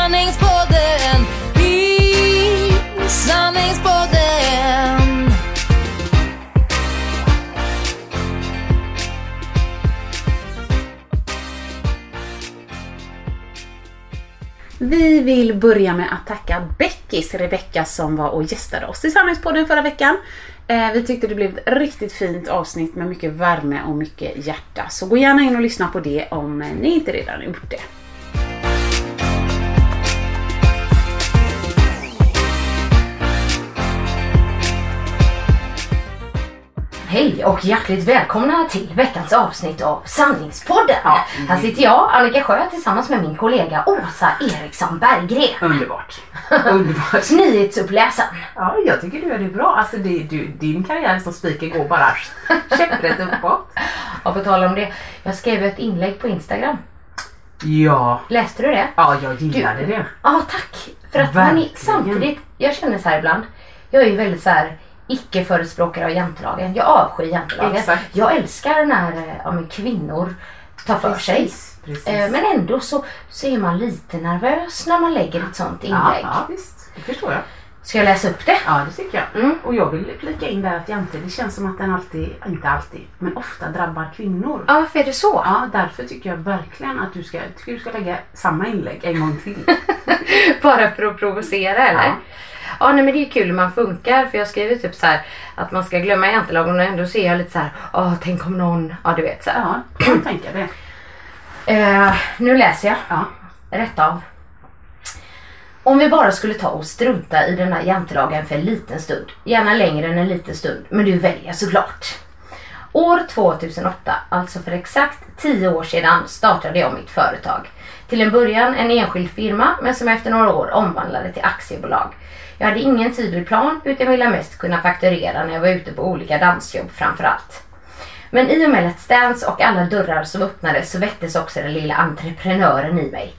sanningspodden i sanningspodden. Vi vill börja med att tacka Beckis, Rebecka som var och gästade oss i Sanningspodden förra veckan. Eh, vi tyckte det blev ett riktigt fint avsnitt med mycket värme och mycket hjärta. Så gå gärna in och lyssna på det om ni inte redan gjort det. Hej och hjärtligt välkomna till veckans avsnitt av Sanningspodden. Ja. Här sitter jag, Annika Sjö, tillsammans med min kollega Åsa Eriksson Berggren. Underbart. Underbart. Nyhetsuppläsaren. Ja, jag tycker du gör det bra. Alltså det, du, din karriär som speaker går bara käpprätt uppåt. Och på tal om det, jag skrev ett inlägg på Instagram. Ja. Läste du det? Ja, jag gillade det. Ja, tack. För att man är, samtidigt, jag känner så här ibland, jag är ju väldigt så här icke-förespråkare av jantelagen. Jag avskyr jantelagen. Exakt. Jag älskar när eh, ja, men kvinnor tar för sig. Precis, precis. Eh, Men ändå så, så är man lite nervös när man lägger ett sånt ja, inlägg. ja, visst. Det förstår jag. Ska jag läsa upp det? Ja, det tycker jag. Mm. Och jag vill flika in där att jante, det känns som att den alltid, inte alltid, men ofta drabbar kvinnor. Ja, varför är det så? Ja, därför tycker jag verkligen att du ska, tycker du ska lägga samma inlägg en gång till. Bara för att provocera eller? Ja. Ja. nej men det är kul hur man funkar för jag skriver typ så här att man ska glömma jantelagen och ändå ser jag lite så här, åh tänk om någon, ja du vet så här. Ja, kan man tänka det. Eh, nu läser jag. Ja. Rätt av. Om vi bara skulle ta och strunta i den här jantelagen för en liten stund, gärna längre än en liten stund, men du väljer såklart. År 2008, alltså för exakt 10 år sedan, startade jag mitt företag. Till en början en enskild firma, men som efter några år omvandlade till aktiebolag. Jag hade ingen tydlig plan, utan ville mest kunna fakturera när jag var ute på olika dansjobb framförallt. Men i och med Let's Dance och alla dörrar som öppnades så väcktes också den lilla entreprenören i mig.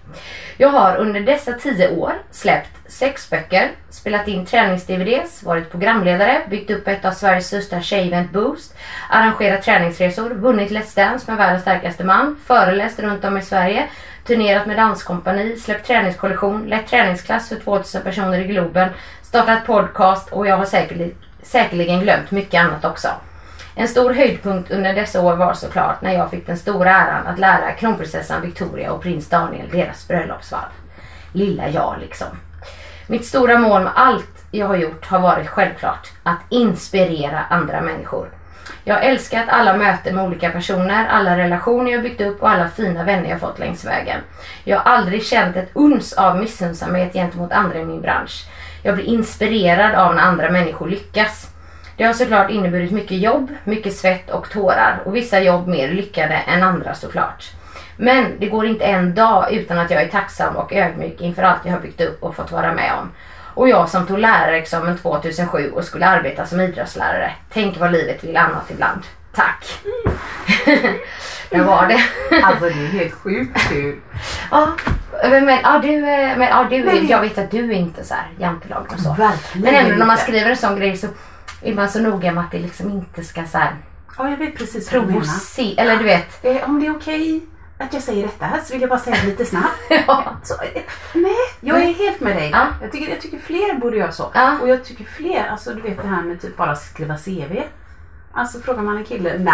Jag har under dessa tio år släppt sex böcker, spelat in tränings-DVDs, varit programledare, byggt upp ett av Sveriges största tjejevent Boost, arrangerat träningsresor, vunnit Let's Dance med världens starkaste man, föreläst runt om i Sverige, turnerat med danskompani, släppt träningskollektion, lett träningsklass för 2000 personer i Globen, startat podcast och jag har säkerligen, säkerligen glömt mycket annat också. En stor höjdpunkt under dessa år var såklart när jag fick den stora äran att lära kronprinsessan Victoria och prins Daniel deras bröllopsvarv. Lilla jag liksom. Mitt stora mål med allt jag har gjort har varit självklart att inspirera andra människor. Jag har älskat alla möten med olika personer, alla relationer jag byggt upp och alla fina vänner jag fått längs vägen. Jag har aldrig känt ett uns av missunnsamhet gentemot andra i min bransch. Jag blir inspirerad av när andra människor lyckas. Det har såklart inneburit mycket jobb, mycket svett och tårar och vissa jobb mer lyckade än andra såklart. Men det går inte en dag utan att jag är tacksam och ödmjuk inför allt jag har byggt upp och fått vara med om. Och jag som tog lärarexamen 2007 och skulle arbeta som idrottslärare. Tänk vad livet vill annat ibland. tack. det var det. Alltså det är helt sjukt kul. Ja, men, ja, du, men, ja, du, Men- jag vet att du är inte så här jantelag och så. Verkligen Men ändå när man skriver en sån grej så är man så noga med att det liksom inte ska så här Ja, jag vet precis vad du menar. Eller du vet. Eh, om det är okej att jag säger detta så vill jag bara säga det lite snabbt. Ja. Så, nej, jag är helt med dig. Ja. Jag, tycker, jag tycker fler borde göra så. Ja. Och jag tycker fler, alltså du vet det här med typ bara skriva CV. Alltså frågar man en kille, nej,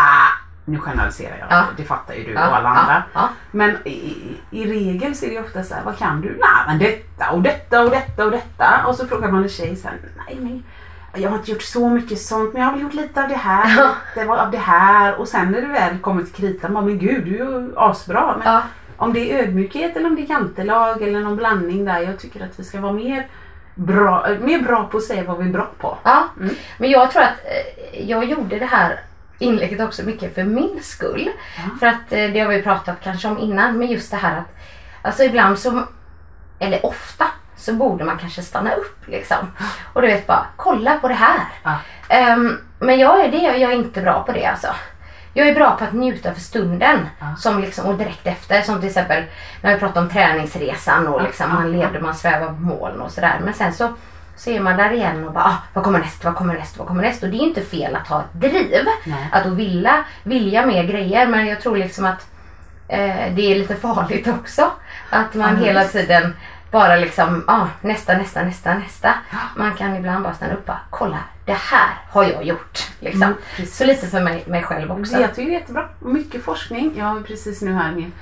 nu generaliserar jag. Ja. Det fattar ju du och alla andra. Men i, i- i regel så är det ofta så här, vad kan du? Nej men detta och detta och detta och detta. Och så frågar man en tjej så här, nej men jag har inte gjort så mycket sånt men jag har väl gjort lite av det här, lite av det här. Och sen när du väl kommer till kritan, bara, men gud du är ju asbra. Men Ja. om det är ödmjukhet eller om det är jantelag eller någon blandning där. Jag tycker att vi ska vara mer bra, mer bra på att säga vad vi är bra på. Ja, Mm. men jag tror att eh, jag gjorde det här inlägget också mycket för min skull. För att eh, det har vi pratat kanske om innan, men just det här att alltså ibland så, eller ofta, så borde man kanske stanna upp liksom. Och du vet bara, kolla på det här. Ja. Ehm, men jag är, det, jag är inte bra på det alltså. Jag är bra på att njuta för stunden Ja. som liksom, och direkt efter. Som till exempel när vi pratade om träningsresan och liksom, man levde, man svävade på moln och sådär. Men sen så, så är man där igen och bara ah, vad kommer näst, vad kommer näst, vad kommer näst? Och det är inte fel att ha ett driv. Nej. Att vilja, vilja mer grejer. Men jag tror liksom att eh, det är lite farligt också. Att man Ja, hela tiden bara liksom, ah, nästa, nästa, nästa, nästa. Man kan ibland bara stanna upp och bara, kolla, det här har jag gjort. Liksom. Mm, så lite för mig, mig själv också. Det jag tycker det är jättebra. Mycket forskning. Jag har precis nu här min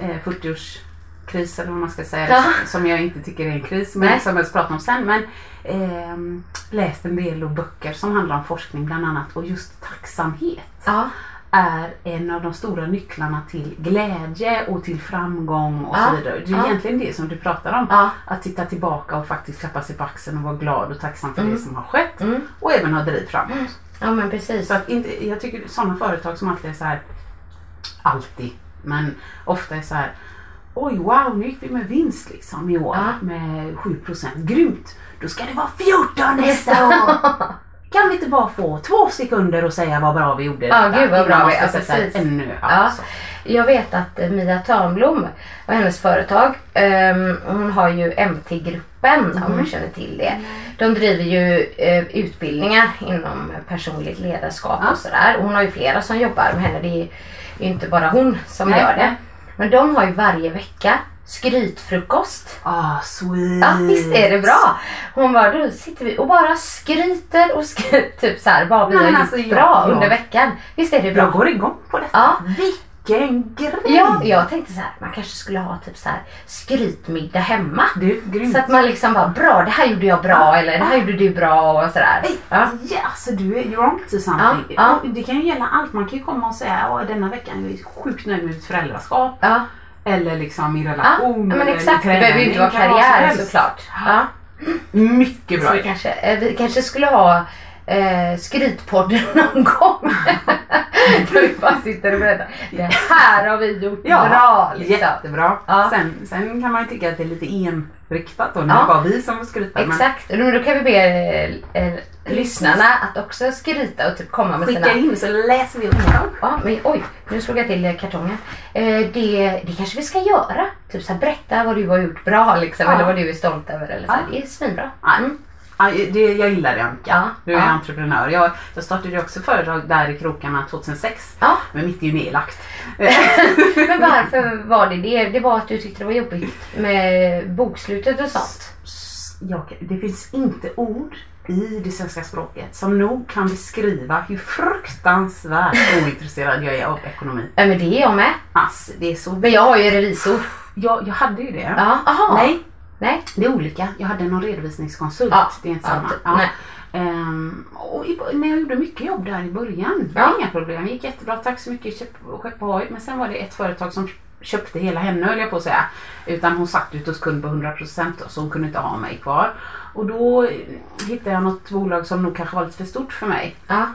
eh, 40-årskris eller vad man ska säga. Ja. Som jag inte tycker är en kris men Nej. som jag ska prata om sen. Men ehm, läst en del böcker som handlar om forskning bland annat och just tacksamhet Ja, är en av de stora nycklarna till glädje och till framgång och Ja. så vidare. Det är Ja. egentligen det som du pratar om. Ja. Att titta tillbaka och faktiskt klappa sig på axeln och vara glad och tacksam för Mm. det som har skett. Mm. Och även ha driv framåt. ja men precis. Så att inte, jag tycker sådana företag som alltid är så här, alltid, men ofta är så här, oj wow nu gick vi med vinst liksom i år med 7%, grymt! Då ska det vara 14 nästa år! Kan vi inte bara få två sekunder och säga vad bra vi gjorde Ja, gud, vad bra vi- ja, sätta precis. ännu, ja, Ja. så. Jag vet att eh, Mia Törnblom och hennes företag, ehm, hon har ju MT-gruppen om Mm. du känner till det. De driver ju eh, utbildningar inom personligt ledarskap Ja. och sådär. Och hon har ju flera som jobbar med henne. Det är ju inte bara hon som Nej, gör det. Men de har ju varje vecka skrytfrukost. Ah, sweet! Ja visst är det bra. Hon bara, då sitter vi och bara skryter och skryter typ så här, vad vi Nej, har men gjort alltså, bra ja, ja. under veckan. Visst är det bra? Jag går igång på detta. Ja. Vilken grej! Ja, jag tänkte så här, man kanske skulle ha typ så här skrytmiddag hemma. Du, grymt. Så att man liksom bara, bra det här gjorde jag bra eller det här gjorde du bra och sådär. Ja. Ja, alltså du är you're on to something. Ja, ja. Det kan ju gälla allt. Man kan ju komma och säga denna veckan är jag sjukt nöjd med mitt föräldraskap. Ja, Eller liksom i ja. relation. men eller exakt. Det behöver ju inte vara karriär såklart. Ja. Mycket bra. Så vi kanske, eh, vi kanske skulle ha eh, skrytpodden någon gång. Där vi bara sitter och berättar. Det här har vi gjort bra. Liksom. jättebra. Ja. Sen, sen kan man ju tycka att det är lite enriktat då. När Ja. det bara vi som skryter. Men Exakt. Men då kan vi be eh, eh, lyssnarna att också skryta och typ komma med sina skicka in så läser vi upp dem. Ja, men oj, nu slog jag till eh, kartongen. Eh, det, det kanske vi ska göra. Typ så här, berätta vad du har gjort bra liksom, Ja. eller vad du är stolt över. Eller så här. Ja. Det är svinbra. Mm. Ja, det, jag gillar det. Ja, Du är ja. entreprenör. Jag, jag startade också företag där i krokarna 2006. Ja. Men mitt är ju nedlagt. Men varför var det det? Det var att du tyckte det var jobbigt med bokslutet och sånt. jag, det finns inte ord i det svenska språket som nog kan beskriva hur fruktansvärt ointresserad jag är av ekonomi. Ja, men det är jag med. Alltså, det är så... Men jag har ju revisor. Jag, jag hade ju det. Ja, aha. Nej, Nej. det är olika. Jag hade någon redovisningskonsult. Ja, Det är inte samma. typ. Ja. Ehm, och i, när jag gjorde mycket jobb där i början, det Ja. inga problem. Det gick jättebra, tack så mycket, köp, skepp ohoj. Men sen var det ett företag som köpte hela henne höll jag på att säga. Utan hon satt ute hos kund på 100% då, så hon kunde inte ha mig kvar. Och då hittade jag något bolag som nog kanske var lite för stort för mig. Ja,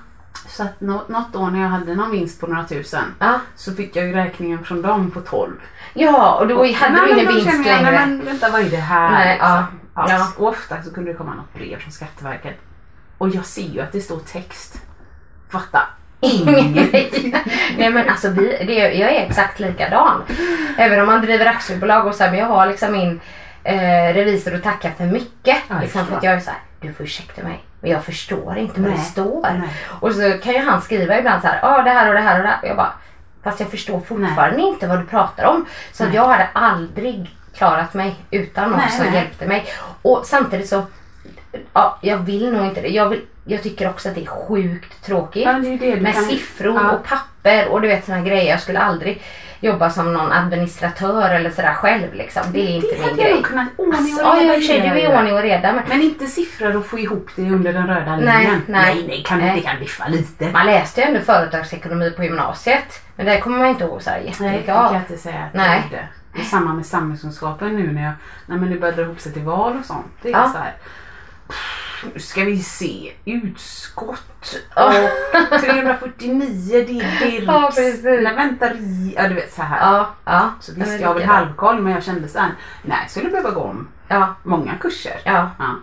Så att nå- något år när jag hade någon vinst på några tusen ja. så fick jag ju räkningen från dem på 12. ja och då hade Nej, du ingen vinst jag, längre. Nej, men vänta vad är det här? Nej, ja. liksom? Ja. Och ofta så kunde det komma något brev från Skatteverket. Och jag ser ju att det står text. Fatta. Ingenting. Nej men alltså vi, det, jag är exakt likadan. Även om man driver aktiebolag och så här, men jag har liksom min eh, revisor att tacka för mycket. Ja, liksom, för att jag är så här, du får ursäkta mig. Men jag förstår inte vad det Nej, står. nej. Och så kan ju han skriva ibland så här, ja det här och det här och det här. Och jag bara, fast jag förstår fortfarande inte vad du pratar om. Så Nej. jag hade aldrig klarat mig utan någon Nej, som nej. hjälpte mig. Och samtidigt så, ja jag vill nog inte det. Jag, vill, jag tycker också att det är sjukt tråkigt. Ja, det är det med kan- siffror Ja. och papper och du vet såna grejer. Jag skulle aldrig jobba som någon administratör eller sådär själv liksom. Det är inte det min hade jag grej. nog kunnat. Ordning Alltså, och ja, reda i du är jag. ordning och reda. Men Men inte siffror och få ihop det under den röda Nej, linjen. nej. nej, nej kan, Nej. det kan diffa lite. man läste ju ändå företagsekonomi på gymnasiet. Men det kommer man inte ihåg såhär Nej, det kan av. jag inte säga att Nej. Det är samma med samhällskunskapen nu när jag, när man nu börjar dra ihop sig till val och sånt. Det är Ja. så här. Nu ska vi se. Utskott och 349 det är dirks. Ja, precis. Nej vänta, ri- ja du vet så här. Ja, ja. Så visst jag har väl halvkoll men jag kände såhär, nej jag skulle behöva gå om Ja, många kurser. ja. Ja.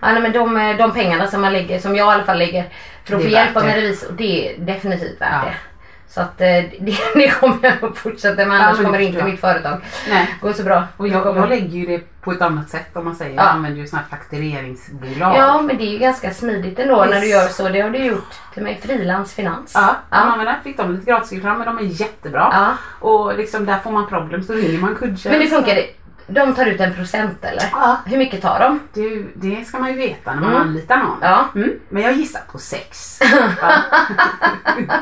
Ja, nej, men de, de pengarna som man lägger, som jag i alla fall lägger för att få hjälp av en revisor, det är definitivt värt Ja. det. Så att eh, det, det kommer jag att fortsätta med, Ja, annars det kommer inte mitt företag Nej. gå så bra. Och jag, jag lägger ju det på ett annat sätt om man säger. Ja. Jag använder ju sådana här faktureringsbolag. Ja, men det är ju ganska smidigt ändå när du gör så. Det har du gjort till mig. Frilansfinans. Ja, Ja. ja. använder fick de lite gratisreklam men de är jättebra. Ja. Och liksom där får man problem så ringer man kundtjänst. Men det funkar det. De tar ut en procent eller? Ja. Hur mycket tar de? Du, det ska man ju veta när man Mm. anlitar någon. Ja. Mm. Men jag gissar på sex. ja.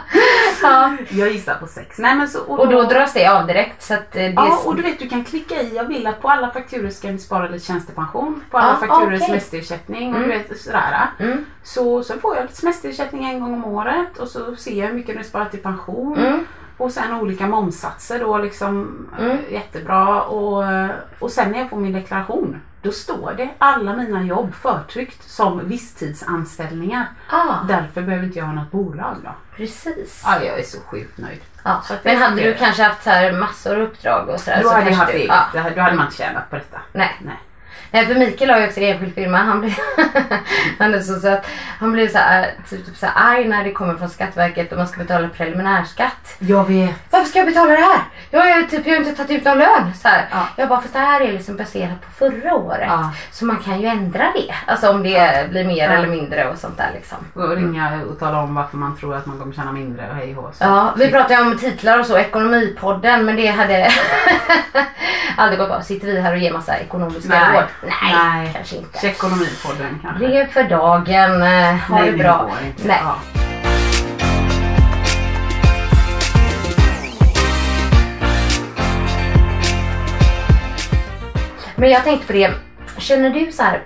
ja. Jag gissar på sex. Nej, men så, Och då dras det av direkt så eh, det Ja, och du vet du kan klicka i, jag vill att på alla fakturor ska ni spara lite tjänstepension. På alla Ja, fakturor okej. semesterersättning och Mm. du vet sådär. Mm. Så, så får jag lite semesterersättning en gång om året och så ser jag hur mycket du sparar till pension. Mm. Och sen olika momssatser då liksom Mm. eh, jättebra. Och, eh, och sen när jag får min deklaration då står det alla mina jobb förtryckt som visstidsanställningar. Ah, Därför behöver inte jag ha något bolag då. precis. Ja, jag är så sjukt nöjd. Ja. Så Men hade du kanske haft så här massor uppdrag och sådär? Då så hade jag haft du- eget. Ja. Då hade man inte tjänat på detta. Nej. Nej. Nej för Mikael har ju också enskild firma. Han blir, han är så söt. Han blir så här, typ, typ så här arg när det kommer från Skatteverket och man ska betala preliminärskatt. Jag vet. Varför ska jag betala det här? Jag har typ, jag har inte tagit ut någon lön. Så här. Ja. Jag bara, fast det här är liksom baserat på förra året. Ja. Så man kan ju ändra det. Alltså om det blir mer Ja. eller mindre och sånt där liksom. Och ringa och tala om varför man tror att man kommer tjäna mindre och hej och. Så- Ja, vi pratade om titlar och så, Ekonomipodden, men det hade aldrig gått bra. Sitter vi här och ger massa ekonomiska Nej. råd? Nej, Nej. kanske inte. Ekonomipodden kanske. Lev för dagen, eh, ha Nej, det bra. går inte. Nej. Ja. Men jag tänkte på det, känner du så här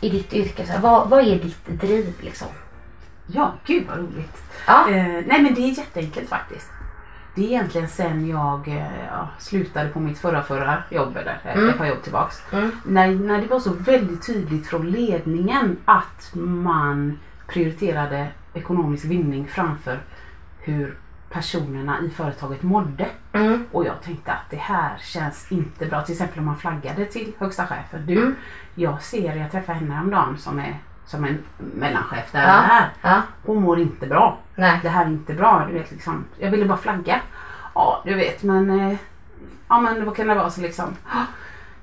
i ditt yrke, så här, vad, vad är ditt driv liksom? ja, gud vad roligt. Ja. Eh, nej men det är jätteenkelt faktiskt. Det är egentligen sen jag eh, ja, slutade på mitt förra förra jobb, eller eh, Mm. ett par jobb tillbaks. Mm. När, när det var så väldigt tydligt från ledningen att man prioriterade ekonomisk vinning framför hur personerna i företaget mådde. Mm. Och jag tänkte att det här känns inte bra. Till exempel om man flaggade till högsta chefen. Du, Mm. jag ser, jag träffade henne häromdagen som är som en mellanchef där Ja. här. Ja. Hon mår inte bra. Nej. Det här är inte bra. Du vet, liksom, jag ville bara flagga. Ja, du vet, men... Eh, ja, men vad kan det vara så liksom... "Ah,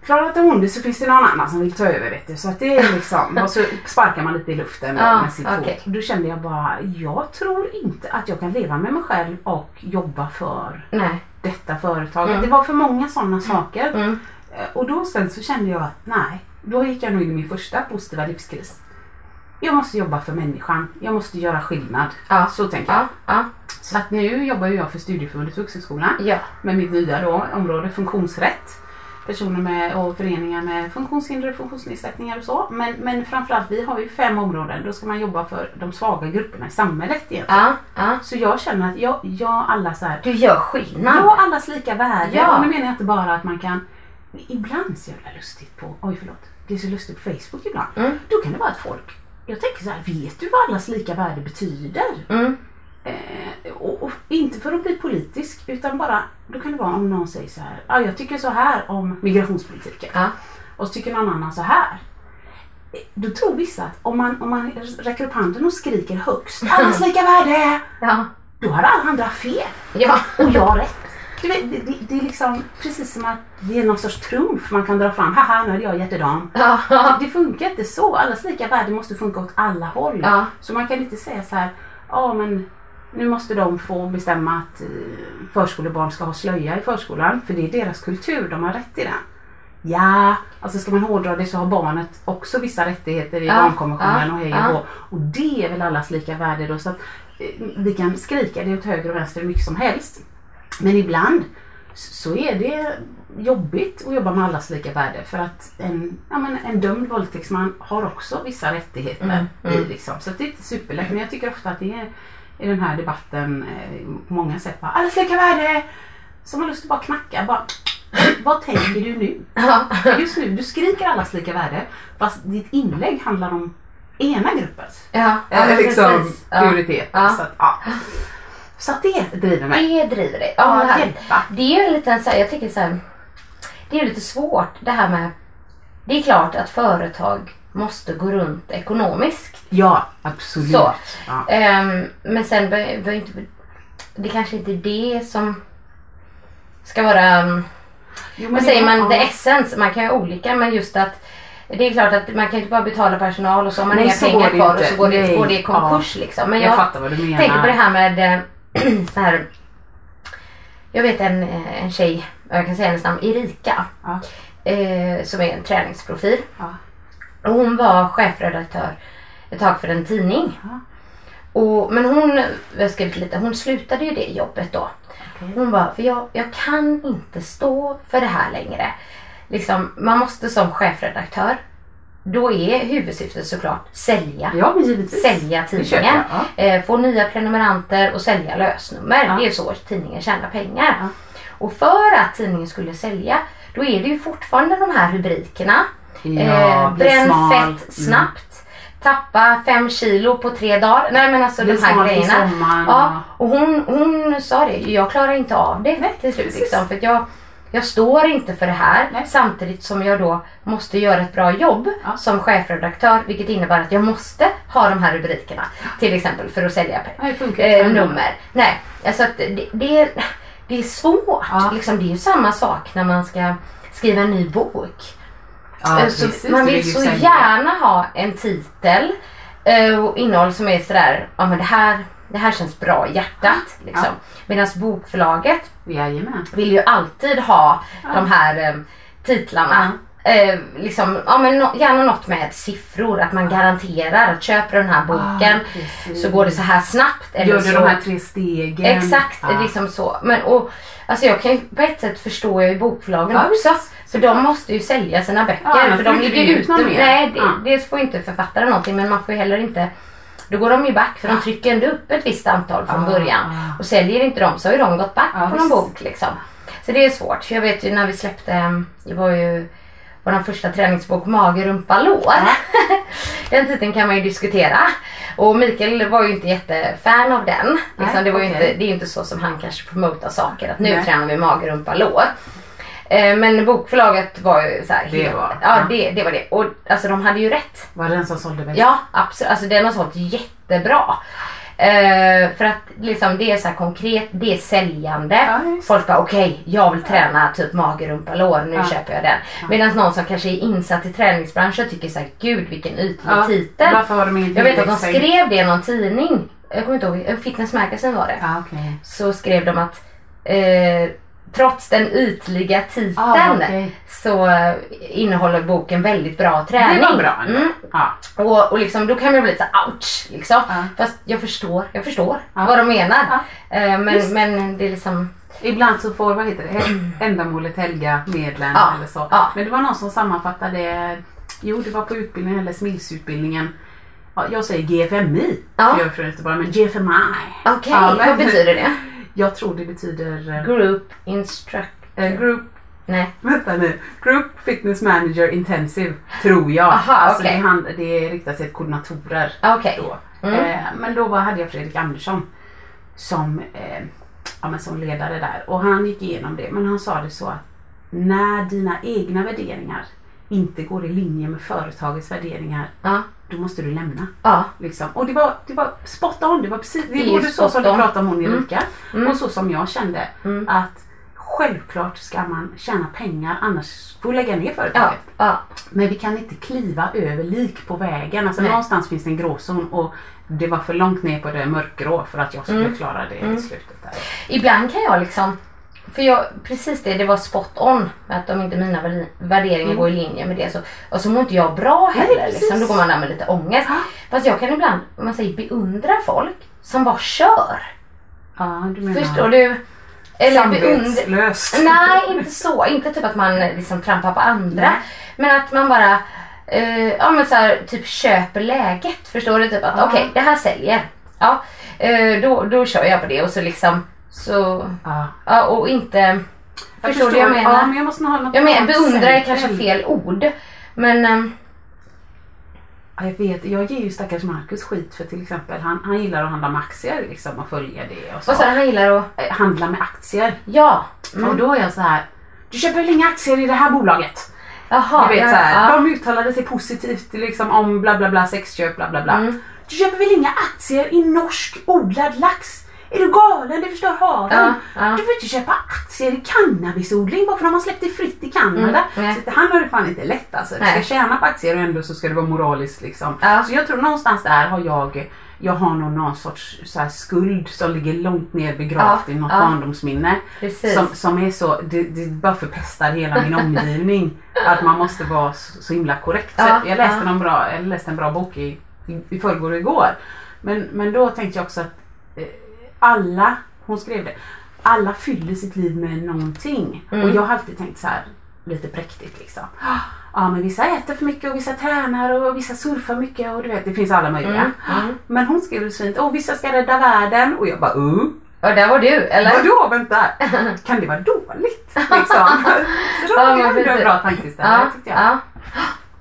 Klarar inte hon det så finns det någon annan som vill ta över vet du. Så att det är liksom... och så sparkar man lite i luften då Ja, med sin okej. fot. Då kände jag bara, jag tror inte att jag kan leva med mig själv och jobba för Nej. detta företaget. Mm. Det var för många sådana saker. Mm. Eh, Och då sen så kände jag att nej, då gick jag nog in i min första positiva livskris. Jag måste jobba för människan. Jag måste göra skillnad. Ja. Så tänker jag. Ja. Så att nu jobbar jag för Studieförbundet Vuxenskolan Ja. med mitt nya då, område funktionsrätt. Personer med, och föreningar med funktionshinder och funktionsnedsättningar och så. Men, men framförallt, vi har ju fem områden. Då ska man jobba för de svaga grupperna i samhället egentligen. Ja. ja. Så jag känner att jag, jag alla så här, Du gör skillnad. Ja, allas lika värde. Ja. Och nu menar jag inte bara att man kan... Ibland så jävla lustigt på... Oj, förlåt. Det är så lustigt på Facebook ibland. Mm. Då kan det vara att folk... Jag tänker så här, vet du vad allas lika värde betyder? Mm. Eh, och, och inte för att bli politisk, utan bara... Då kan det vara om någon säger så här. Ja, jag tycker så här om migrationspolitiken. Ja. Och så tycker någon annan så här. då tror vissa att om man, om man räcker upp handen och skriker högst, allas lika värde, Ja. då har alla andra fel. Ja. Och jag rätt. Det, det, det är liksom precis som att det är någon sorts trumf man kan dra fram. Haha, nu hade jag hjärtedam. Ja. Det, det funkar inte så. Allas lika värde måste funka åt alla håll. Ja. Så man kan inte säga så här, ja men nu måste de få bestämma att eh, förskolebarn ska ha slöja i förskolan. För det är deras kultur, de har rätt i den. Ja, alltså ska man hårdra det så har barnet också vissa rättigheter i Ja, barnkonventionen ja, och hej ja. Och det är väl allas lika värde då. Så att, eh, vi kan skrika det åt höger och vänster hur mycket som helst. Men ibland så är det jobbigt att jobba med allas lika värde för att en, ja, men en dömd våldtäktsman har också vissa rättigheter. Mm, mm. I, liksom. Så det är inte superlätt men jag tycker ofta att det är i den här debatten eh, på många sätt bara allas lika värde som har lust att bara knacka. Bara, vad tänker du nu? Ja. Just nu, du skriker allas lika värde fast ditt inlägg handlar om ena gruppens Ja. ja, men liksom. Ja. prioritet. Ja. Så, att, ja. Så att det driver mig. Det driver dig. Ja, Ja, här. hjälpa. Det är ju en liten så här, jag tycker så här, det är lite svårt det här med, det är klart att företag måste gå runt ekonomiskt. Ja, absolut. Så. Ja. Ehm, men sen bör inte, det kanske inte är det som ska vara, um, Jo, vad det- säger man, ja. the essence. Man kan ju olika men just att det är klart att man kan inte bara betala personal och så har man Nej, inga pengar det kvar och så går det, går det i konkurs liksom. Men jag, jag, fattar vad du menar. tänkte på det här med eh, så här. Jag vet en, eh, en tjej, jag kan säga hennes namn, Erika. Ja. Eh, som är en träningsprofil. Ja. Hon var chefredaktör ett tag för en tidning. Ja. Och, men hon, jag har skrivit lite, hon slutade ju det jobbet då. Okej. Hon bara, för jag, jag kan inte stå för det här längre. Liksom, man måste som chefredaktör, då är huvudsyftet såklart sälja. Ja. Sälja tidningen. jag, Eh, få nya prenumeranter och sälja lösnummer. Ja. Det är så tidningen tjänar pengar. Ja. Och för att tidningen skulle sälja, då är det ju fortfarande de här rubrikerna. Ja, eh, bränn fett snabbt. Tappa fem kilo på tre dagar. Nej men alltså Bli de här grejerna. sommaren, Ja, och hon, hon sa det, jag klarar inte av det till slut. Liksom, för jag, jag står inte för det här Nej. samtidigt som jag då måste göra ett bra jobb Ja. som chefredaktör vilket innebär att jag måste ha de här rubrikerna till exempel för att sälja funkar eh, nummer. Nej, alltså det, det, är, det är svårt. Ja. Liksom, det är ju samma sak när man ska skriva en ny bok. Ja, så precis, man vill så gärna ha en titel eh, och innehåll som är sådär, ja men det här, det här känns bra i hjärtat. Liksom. Medan bokförlaget Jajamän. vill ju alltid ha de här eh, titlarna. Eh, liksom, ja, men no, gärna något med siffror, att man garanterar att köper du den här boken Ah, så går det så här snabbt. Eller Gör du så, de här tre stegen? Exakt, Ja. liksom så. Men, och, alltså jag kan ju på ett sätt förstå ju bokförlagen Ja, också. För de måste ju sälja sina böcker. Ja, för de ligger ge ut ute. Nej, det, Ja. dels får inte författaren någonting men man får ju heller inte då går de ju back för de trycker ändå upp ett visst antal från Ah, början. Och säljer inte de så har ju de gått back på någon bok liksom. Så det är svårt. För jag vet ju när vi släppte, det var ju vår första träningsbok Mage, rumpa, lår. den titeln kan man ju diskutera. Och Mikael var ju inte jättefan av den. Liksom, Nej, det, var okej. inte, det är ju inte så som han kanske promotar saker. Att nu Nej. tränar vi mage, rumpa, lår. Eh, Men bokförlaget var ju så här, Det helt- var- ja, ja. det, det var det. Och alltså de hade ju rätt. Var det den som sålde bäst? Ja, absolut. Alltså den har sålt jättebra. Eh, för att liksom det är så konkret, det är säljande. Ja. Folk bara okej, jag vill träna typ mage, rumpa, lår, nu Ja. köper jag den. Medan någon som kanske är insatt i träningsbranschen tycker så här, gud vilken ytlig Ja, titel. Varför har de Jag vet att de skrev det i någon tidning. Jag kommer inte ihåg, Fitness Magazine var det. Ja, okej. Så skrev de att eh, trots den ytliga titeln Ah, okej. så eh, innehåller boken väldigt bra träning. Det var bra. Mm. Ja. Och, och liksom, då kan man bli lite så ouch. Liksom. Ja. Fast jag förstår, jag förstår vad de menar. Eh, men, Visst. men det är liksom... Ibland så får, vad heter det, ändamålet helga medlen eller så. Men det var någon som sammanfattade, jo det var på utbildningen eller SMILS-utbildningen. Ja, jag säger GFMI, Ja. för jag är från Göteborg, men GFMI. Okej, men- vad betyder det? Jag tror det betyder eh, Group instruct... eh, Group Nej. Vänta nu. Group Fitness Manager Intensive, tror jag. Aha, alltså okej. det, hand, det riktar sig till koordinatorer. Okej. Då. Mm. Eh, men då var, hade jag Fredrik Andersson som, eh, ja, men som ledare där och han gick igenom det. Men han sa det så att när dina egna värderingar inte går i linje med företagets värderingar, Ja. då måste du lämna. Ja. Liksom. Och det var, det var spot on. Det var precis det är både så som du pratade om hon Erika Mm. och så som jag kände. Mm. Att självklart ska man tjäna pengar annars får vi lägga ner Ja. företaget. Ja. Men vi kan inte kliva över lik på vägen. Alltså Nej. någonstans finns det en gråzon och det var för långt ner på det mörkgrå för att jag skulle Mm. klara det Mm. i slutet. Där. Ibland kan jag liksom, för jag, precis det, det var spot on. Att om inte mina värde- värderingar går i linje med det så, och så mår inte jag bra Nej, heller. precis. liksom, då går man där med lite ångest. Ja. Fast jag kan ibland, om man säger beundra folk som bara kör. Ja, du menar Förstår du? Eller samvetslöst. Nej, inte så. Inte typ att man liksom trampar på andra. Nej. Men att man bara eh, ja, men så här, typ köper läget. Förstår du? Typ att Ja. okej, det här säljer. Ja, eh, då, då kör jag på det och så liksom så, Ja. ja, och inte Jag Förstår du jag menar? Ja, men jag måste ha något Jag menar, beundra är kanske fel ord. Men ehm, Ja, Jag vet, jag ger ju stackars Marcus skit för till exempel han, han gillar att handla med aktier liksom och följa det och så. sa du, han gillar att... Eh, Handla med aktier. Ja. Och Mm. då är jag så här. Du köper väl inga aktier i det här bolaget? Jaha. Du vet ja, så här, ja. de uttalade sig positivt liksom, om bla bla bla sexköp bla bla bla. Mm. Du köper väl inga aktier i norsk odlad lax? Är du galen? Det förstör haven. Ja, ja. Du får inte köpa aktier i cannabisodling bara för att de har släppt det fritt i Kanada. Mm, så han har det fan inte lätt alltså. Du ska tjäna på aktier och ändå så ska det vara moraliskt liksom. Ja. Så jag tror någonstans där har jag jag har nog någon sorts så skuld som ligger långt ner begravt Ja, i något ja. barndomsminne. Precis. Som, som är så, det, det bara förpestar hela min omgivning. Att man måste vara så, så himla korrekt. Ja, jag, läste ja. någon bra, jag läste en bra bok i, i, i förrgår och igår. Men, men då tänkte jag också att eh, alla, hon skrev det, alla fyller sitt liv med någonting. Mm. Och jag har alltid tänkt så här lite präktigt liksom. Ja men vissa äter för mycket och vissa tränar och vissa surfar mycket och du vet det finns alla möjliga. Mm, mm. Men hon skrev det så fint, och vissa ska rädda världen och jag bara uh. Och där var du, eller? Vadå vänta? Kan det vara dåligt? Liksom. Så då Ja, var det en bra tankeställare Ja, tyckte jag. ja.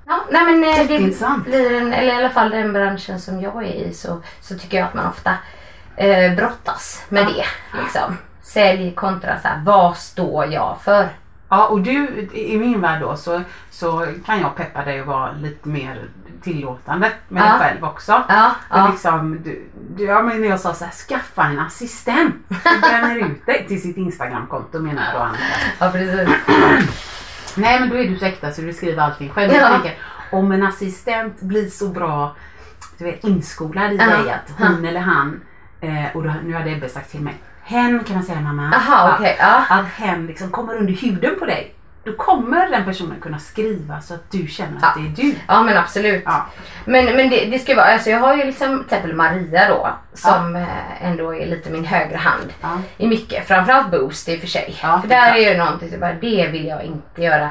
ja. Nej men eh, det blir en, eller i alla fall den branschen som jag är i så, så tycker jag att man ofta eh, brottas med det. Liksom. Sälj kontra så här, vad står jag för? Ja och du i min värld då så, så kan jag peppa dig och vara lite mer tillåtande med Ja. dig själv också. Ja, Och ja. liksom, du, du, ja, men jag sa så här, skaffa en assistent. Du bränner ut dig till sitt Instagramkonto menar jag då Annika. ja precis. Nej men då är du så äkta så du skriver allting själv. Ja. Jag tänker, om en assistent blir så bra du vet, inskolad i Ja. dig att hon eller han, eh, och då, nu hade Ebbe sagt till mig, hen kan man säga mamma. Jaha okej. Ja. Att hen liksom kommer under huden på dig. Då kommer den personen kunna skriva så att du känner att Ja. det är du. ja men absolut. Ja. Men, men det, det ska vara, alltså jag har ju liksom till exempel Maria då som eh, ändå är lite min högra hand i mycket. Framförallt Boost i och för sig. För där är ju någonting som bara, det vill jag inte göra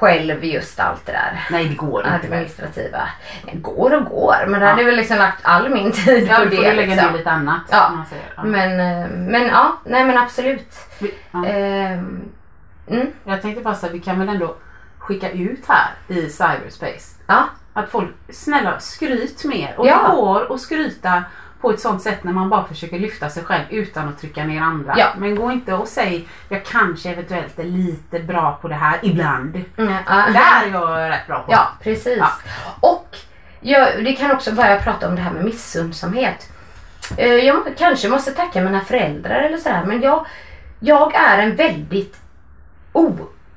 själv just allt det där. Nej det går inte. administrativa. Det går och går men Ja. hade väl liksom lagt all min tid Ja, på får det. du lägga liksom. ner lite annat. Ja. Ja. Men, eh, men ja, nej men absolut. Ja. Ehm, mm, Jag tänkte bara så vi kan väl ändå skicka ut här i cyberspace ja, att folk, snälla skryt mer. Och Ja. det går att skryta på ett sånt sätt när man bara försöker lyfta sig själv utan att trycka ner andra. Ja. Men gå inte och säg jag kanske eventuellt är lite bra på det här ibland. mm, ja. Där är jag rätt bra på. Ja, precis. Ja. Och jag, det kan också börja prata om det här med missundsamhet. Eh, Jag kanske måste tacka mina föräldrar eller sådär men jag, jag är en väldigt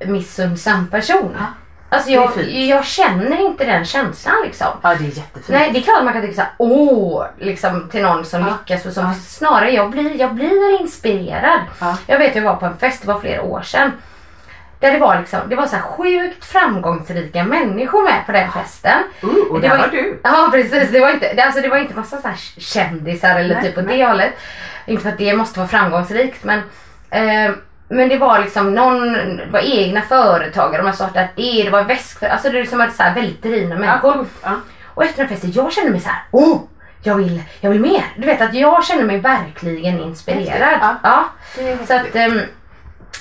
omissundsam person. Ja, Alltså jag, jag känner inte den känslan liksom. Ja, det är jättefint. Nej, det är klart man kan tycka såhär, åh, liksom till någon som Ja. lyckas och så. Ja. Snarare, jag blir, jag blir inspirerad. Ja. Jag vet, jag var på en fest, det var flera år sedan. Där det var liksom, det var så sjukt framgångsrika människor med på den festen. Uh, och Det där var- var du. Ja precis, det var inte, det, alltså, det var inte massa så här kändisar eller Nej, typ åt nej. det hållet. Inte för att det måste vara framgångsrikt men eh, men det var liksom någon, det var egna företagare, de har startat det, det var väskför, alltså det är liksom så här väldigt drivna människor. Ja, ja. Och efter den festen, jag kände mig så här, åh, jag vill, jag vill mer. Du vet att jag känner mig verkligen inspirerad. Ja. Ja. Så att,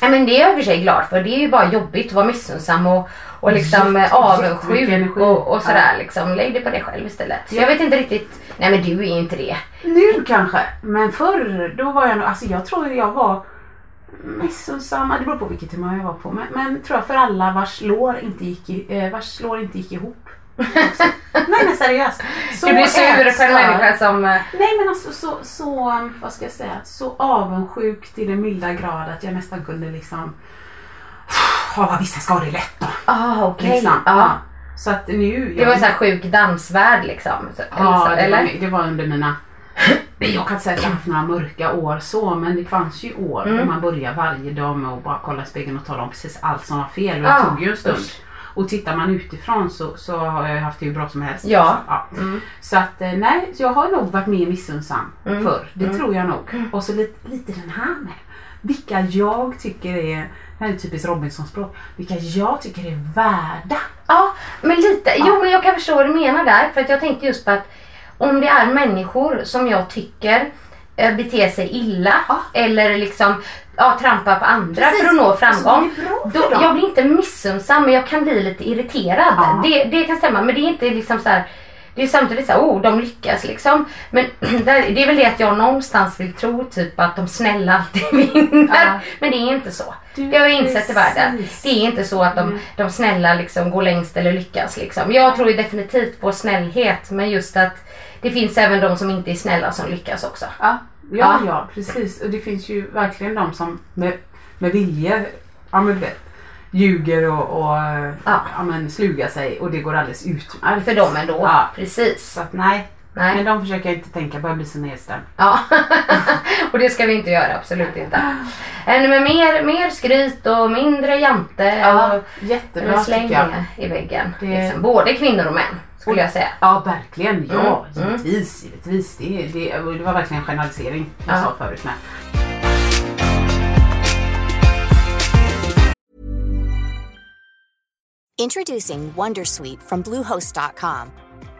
ja, men det är jag i och för sig glad för. Det är ju bara jobbigt att vara missunnsam och, och liksom Jätte- eh, avundsjuk och, och sådär. Ja. Liksom, lägg det på dig själv istället. Så jag vet inte riktigt, nej men du är ju inte det. Nu kanske, men förr då var jag nog, alltså jag tror jag var missunnsamma, det beror på vilket humör jag var på. Men, men tror jag för alla vars lår inte gick, i, eh, vars lår inte gick ihop. Nej men seriöst. Så Du blir sur på ätstörd. en människa som... eh, Nej men alltså så, så, vad ska jag säga, så avundsjuk till den milda grad att jag nästan kunde liksom ha vad vissa skador lätt då. Ah, okej. Liksom. Ja. Så att nu... Det var en sån här sjuk dansvärld liksom. Ja, eller? det eller? var, det var under mina... Jag kan inte säga att jag har haft några mörka år så, men det fanns ju år Mm. då man börjar varje dag med att bara kolla i spegeln och tala om precis allt som var fel. Och det Ja, tog ju en stund. usch. Och tittar man utifrån så, så har jag haft det hur bra som helst. Ja. Alltså, ja. Mm. Så att eh, nej, så jag har nog varit mer missunnsam Mm. förr. Det Mm. tror jag nog. Och så lite, lite den här med. Vilka jag tycker är, det här är typiskt Robinson-språk, vilka jag tycker är värda. Ja, men lite. Ja. Jo, men jag kan förstå vad du menar där. För att jag tänkte just på att om det är människor som jag tycker eh, beter sig illa Ja. eller liksom ja, trampar på andra Precis. för att nå framgång. Då, jag blir inte missunnsam men jag kan bli lite irriterad. Ja. Det, det kan stämma men det är inte liksom så här. Det är samtidigt så här, oh de lyckas liksom. Men det är väl det att jag någonstans vill tro typ att de snälla alltid vinner. Ja. Men det är inte så. Det har jag insett i världen. Det är inte så att de, Mm. de snälla liksom går längst eller lyckas. Liksom. Jag tror ju definitivt på snällhet men just att det finns även de som inte är snälla som lyckas också. Ja, ja, Ja. ja precis. Och det finns ju verkligen de som med, med vilje ja, men, ljuger och, och Ja. ja. men, slugar sig och det går alldeles utmärkt. För dem ändå. Ja. Precis. Så att nej, Nej. men de försöker jag inte tänka på, jag blir så nedstämd. Ja, och det ska vi inte göra, absolut inte. Än med mer, mer skryt och mindre jante och jättebra eller tycker jag. slänga i väggen. Det- Liksom. Både kvinnor och män skulle jag säga. Ja, verkligen. Ja, Mm, mm. givetvis. givetvis. Det, det, det var verkligen en generalisering jag Ja. sa förut med. Introducing Wondersuite from Bluehost.com.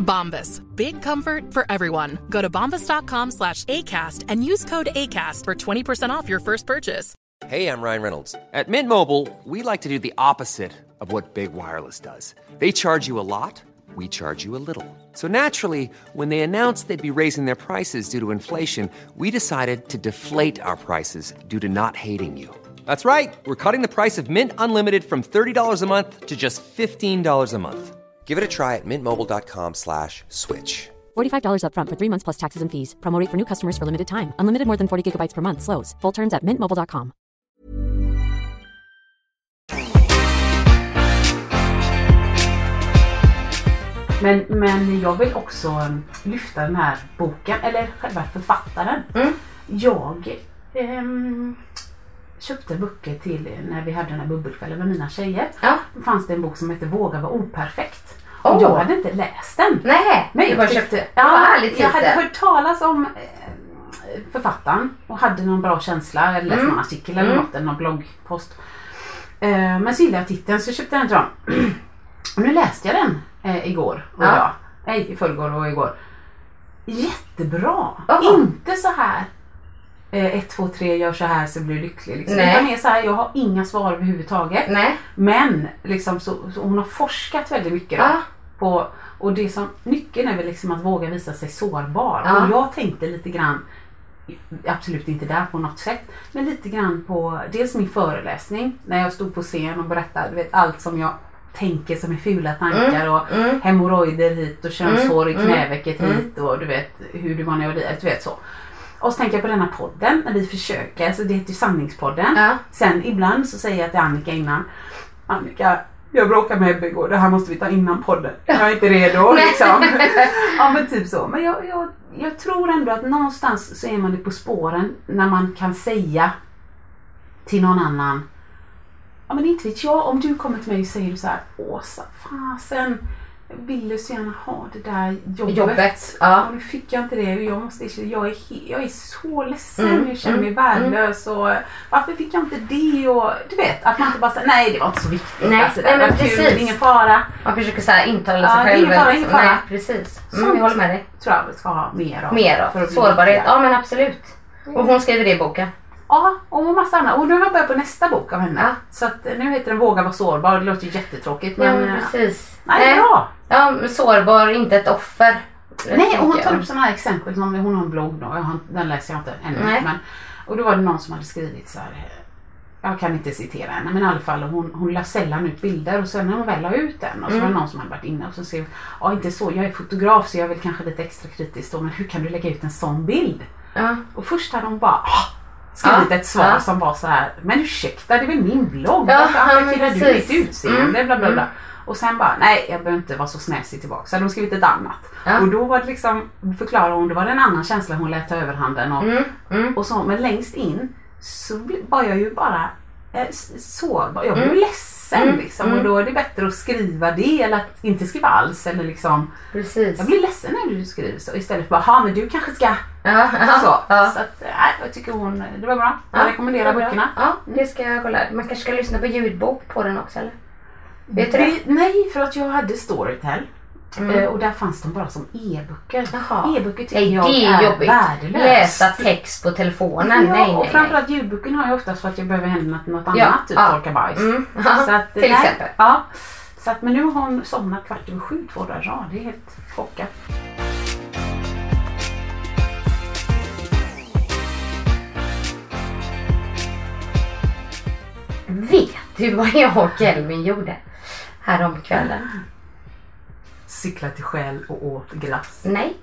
Bombas. Big comfort for everyone. Go to bombas.com slash ACAST and use code ACAST for 20% off your first purchase. Hey, I'm Ryan Reynolds. At Mint Mobile, we like to do the opposite of what Big Wireless does. They charge you a lot, we charge you a little. So naturally, when they announced they'd be raising their prices due to inflation, we decided to deflate our prices due to not hating you. That's right. We're cutting the price of Mint Unlimited from $30 a month to just $15 a month. Give it a try at mintmobile.com slash switch. $45 upfront for three months plus taxes and fees. Promo rate for new customers for limited time. Unlimited more than 40 gigabytes per month. Slows. Full terms at mintmobile.com. Men, men jag vill också um, lyfta den här boken, eller själva författaren. Mm. Jag ehm, köpte böcker till när vi hade den här bubbelkvällen med mina tjejer. Ja. Då fanns det en bok som hette Våga vara operfekt. Och jag hade inte läst den. Nej, Nej, du bara köpte. Ja, jag hade hört talas om eh, författaren och hade någon bra känsla. Eller läst Mm. någon artikel eller Mm. något, eller någon bloggpost. Eh, men så gillade jag titeln så jag köpte den till dem. och nu läste jag den eh, igår och Ja. idag. Nej, i förrgår och igår. Jättebra! Ja. Inte så här ett, två, tre, gör så här så blir du lycklig. Liksom. Nej. Utan mer så här, jag har inga svar överhuvudtaget. Nej. Men liksom så, så hon har forskat väldigt mycket då, Ja. på, och det som, nyckeln är väl liksom att våga visa sig sårbar. Ja. Och jag tänkte lite grann, absolut inte där på något sätt, men lite grann på dels min föreläsning när jag stod på scen och berättade vet, allt som jag tänker som är fula tankar och mm. hemorrojder hit och könshår i Mm, mm, knävecket mm. hit och du vet hur du var när jag var du vet så. Och så tänker jag på denna podden när vi försöker, så det heter ju Sanningspodden. Ja. Sen ibland så säger jag till Annika innan, Annika jag bråkade med Ebbe igår, det här måste vi ta innan podden. Jag är inte redo liksom. ja men typ så. Men jag, jag, jag tror ändå att någonstans så är man det på spåren när man kan säga till någon annan Ja men inte vet jag, om du kommer till mig och säger så här Åsa, fasen ville så gärna ha det där jobbet. Jobbet, ja. Och nu fick jag inte det och jag, måste, jag, är, jag är så ledsen, Mm, jag känner mig mm, värdelös och varför fick jag inte det och du vet att man inte bara säger nej det var inte så viktigt. Nej, alltså, det nej, men var kul, precis. är ingen fara. Man försöker så här intala sig Ja, själv. ingen fara, ingen fara. Nej, precis. Mm, jag håller med dig. tror jag vi ska ha mer av. Mer av sårbarhet. Ja men absolut. Och hon skriver det i boken. Ja, och massa annat. Och nu har jag börjat på nästa bok av henne. Ja. Så att nu heter den Våga vara sårbar. Det låter ju jättetråkigt men... ja eh, precis. Nej, bra. Ja, sårbar, inte ett offer. Nej, och hon tar upp sådana här exempel. Som hon har en blogg då. Jag har, den läser jag inte ännu. Nej. Men, och då var det någon som hade skrivit så här. Jag kan inte citera henne men i alla fall hon, hon la sällan ut bilder och sen när hon väl la ut den och så var det någon som hade varit inne och så skrev Ja inte så, jag är fotograf så jag är väl kanske lite extra kritisk då men hur kan du lägga ut en sån bild? Ja. Och först hade hon bara "Ah", skrivit Ja, ett svar ja. som var så här Men ursäkta det är väl min blogg? Ja, Varför attackerar du mitt utseende? Mm, Bla, bla, bla. mm. Och sen bara nej jag behöver inte vara så snäsig tillbaka. Så hade hon skrivit ett annat. Ja. Och då var det liksom, förklarar hon, det var det en annan känsla hon lät ta överhanden och, Mm, mm. och så. Men längst in så var jag ju bara eh, sårbar. Jag blev Mm. ledsen Mm, liksom. mm. Och då är det bättre att skriva det eller att inte skriva alls. Eller liksom, Precis. jag blir ledsen när du skriver så. Istället för bara, men du kanske ska Ja, så. ja. Så att, nej, jag tycker hon, det var bra. Jag Ja, rekommenderar böckerna. Ja, det ska jag kolla. Man kanske ska lyssna på ljudbok på den också eller? Vet du det? Nej, för att jag hade Storytel. Mm. Eh, Och där fanns de bara som e-böcker. E-böcker tycker Nej, jag det är är jobbigt. värdelöst. Läsa text på telefonen. Ja, nej, och nej, nej. framförallt ljudboken har jag oftast för att jag behöver hända något, något Ja, annat, typ ja. torka bajs. Mm, Så att, till nej, exempel. Ja. Så att, men nu har hon somnat kvart över sju två dagar rad. Det är helt chockat. Vet du vad jag och Elvin gjorde häromkvällen? Cykla till Shell och åt glass. Nej.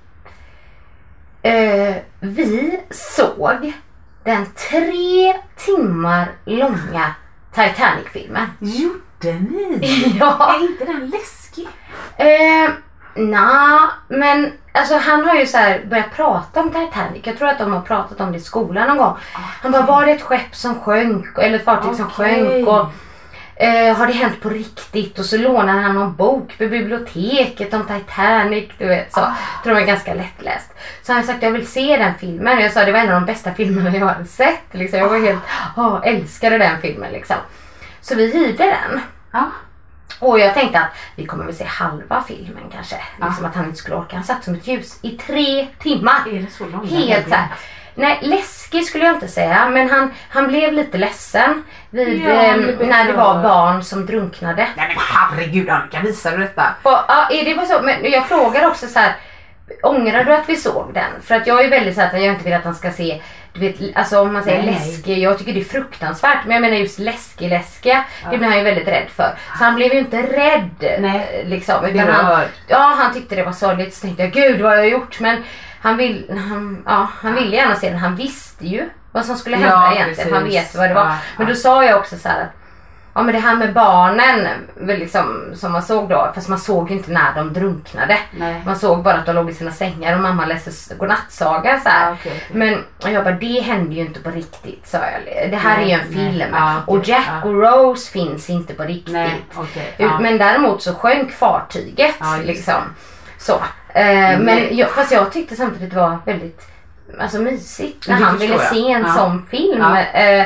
Eh, vi såg den tre timmar långa Titanic-filmen. Gjorde ni? Ja. Är inte den läskig? Eh, Nja, men alltså han har ju så här börjat prata om Titanic. Jag tror att de har pratat om det i skolan någon gång. Han bara, var det ett skepp som sjönk? Eller ett fartyg som Okej. sjönk? Och, eh, har det hänt på riktigt? Och så lånar han någon bok på biblioteket om Titanic. Du vet, så. tror de är ganska lättläst. Så han har sagt, jag vill se den filmen. Jag sa, det var en av de bästa filmerna jag har sett. Liksom. Jag var helt, oh, älskade den filmen liksom. Så vi hyrde den. Ja. Och jag tänkte att vi kommer väl se halva filmen kanske. Liksom att han inte skulle orka. Han satt som ett ljus i tre timmar. Är det så långt? Helt såhär. Nej, läskig skulle jag inte säga. Men han, han blev lite ledsen vid, Ja, eh, när det var barn som drunknade. Nej men herregud Annika, visar du detta? Och, ja, det var så. Men jag frågar också så här. Ångrar du att vi såg den? För att jag är väldigt så här att jag inte vill att han ska se, du vet, alltså om man säger Nej. läskig, jag tycker det är fruktansvärt. Men jag menar just läskig, läskiga, det blir han ju väldigt rädd för. Så han blev ju inte rädd. Nej. Liksom, utan han, ja, han tyckte det var sorgligt. Så tänkte jag, gud vad har jag gjort? Men han, vill, han, ja, han ville gärna se den. Han visste ju vad som skulle hända Ja, egentligen. Han precis. vet vad det var. Ja, Men då sa jag också så här att Ja men det här med barnen liksom, som man såg då, fast man såg ju inte när de drunknade. Nej. Man såg bara att de låg i sina sängar och mamma läste godnattsaga så. Ja, okej, okej. Men och jag bara, det hände ju inte på riktigt sa jag. Det här Nej, är ju en nej. film. Ja, okej, och Jack ja. och Rose finns inte på riktigt. Men däremot så sjönk fartyget. Liksom. Så. Eh, men jag, fast jag tyckte samtidigt det var väldigt Alltså mysigt när han ville jag. se en Ja. sån film. Ja. Eh,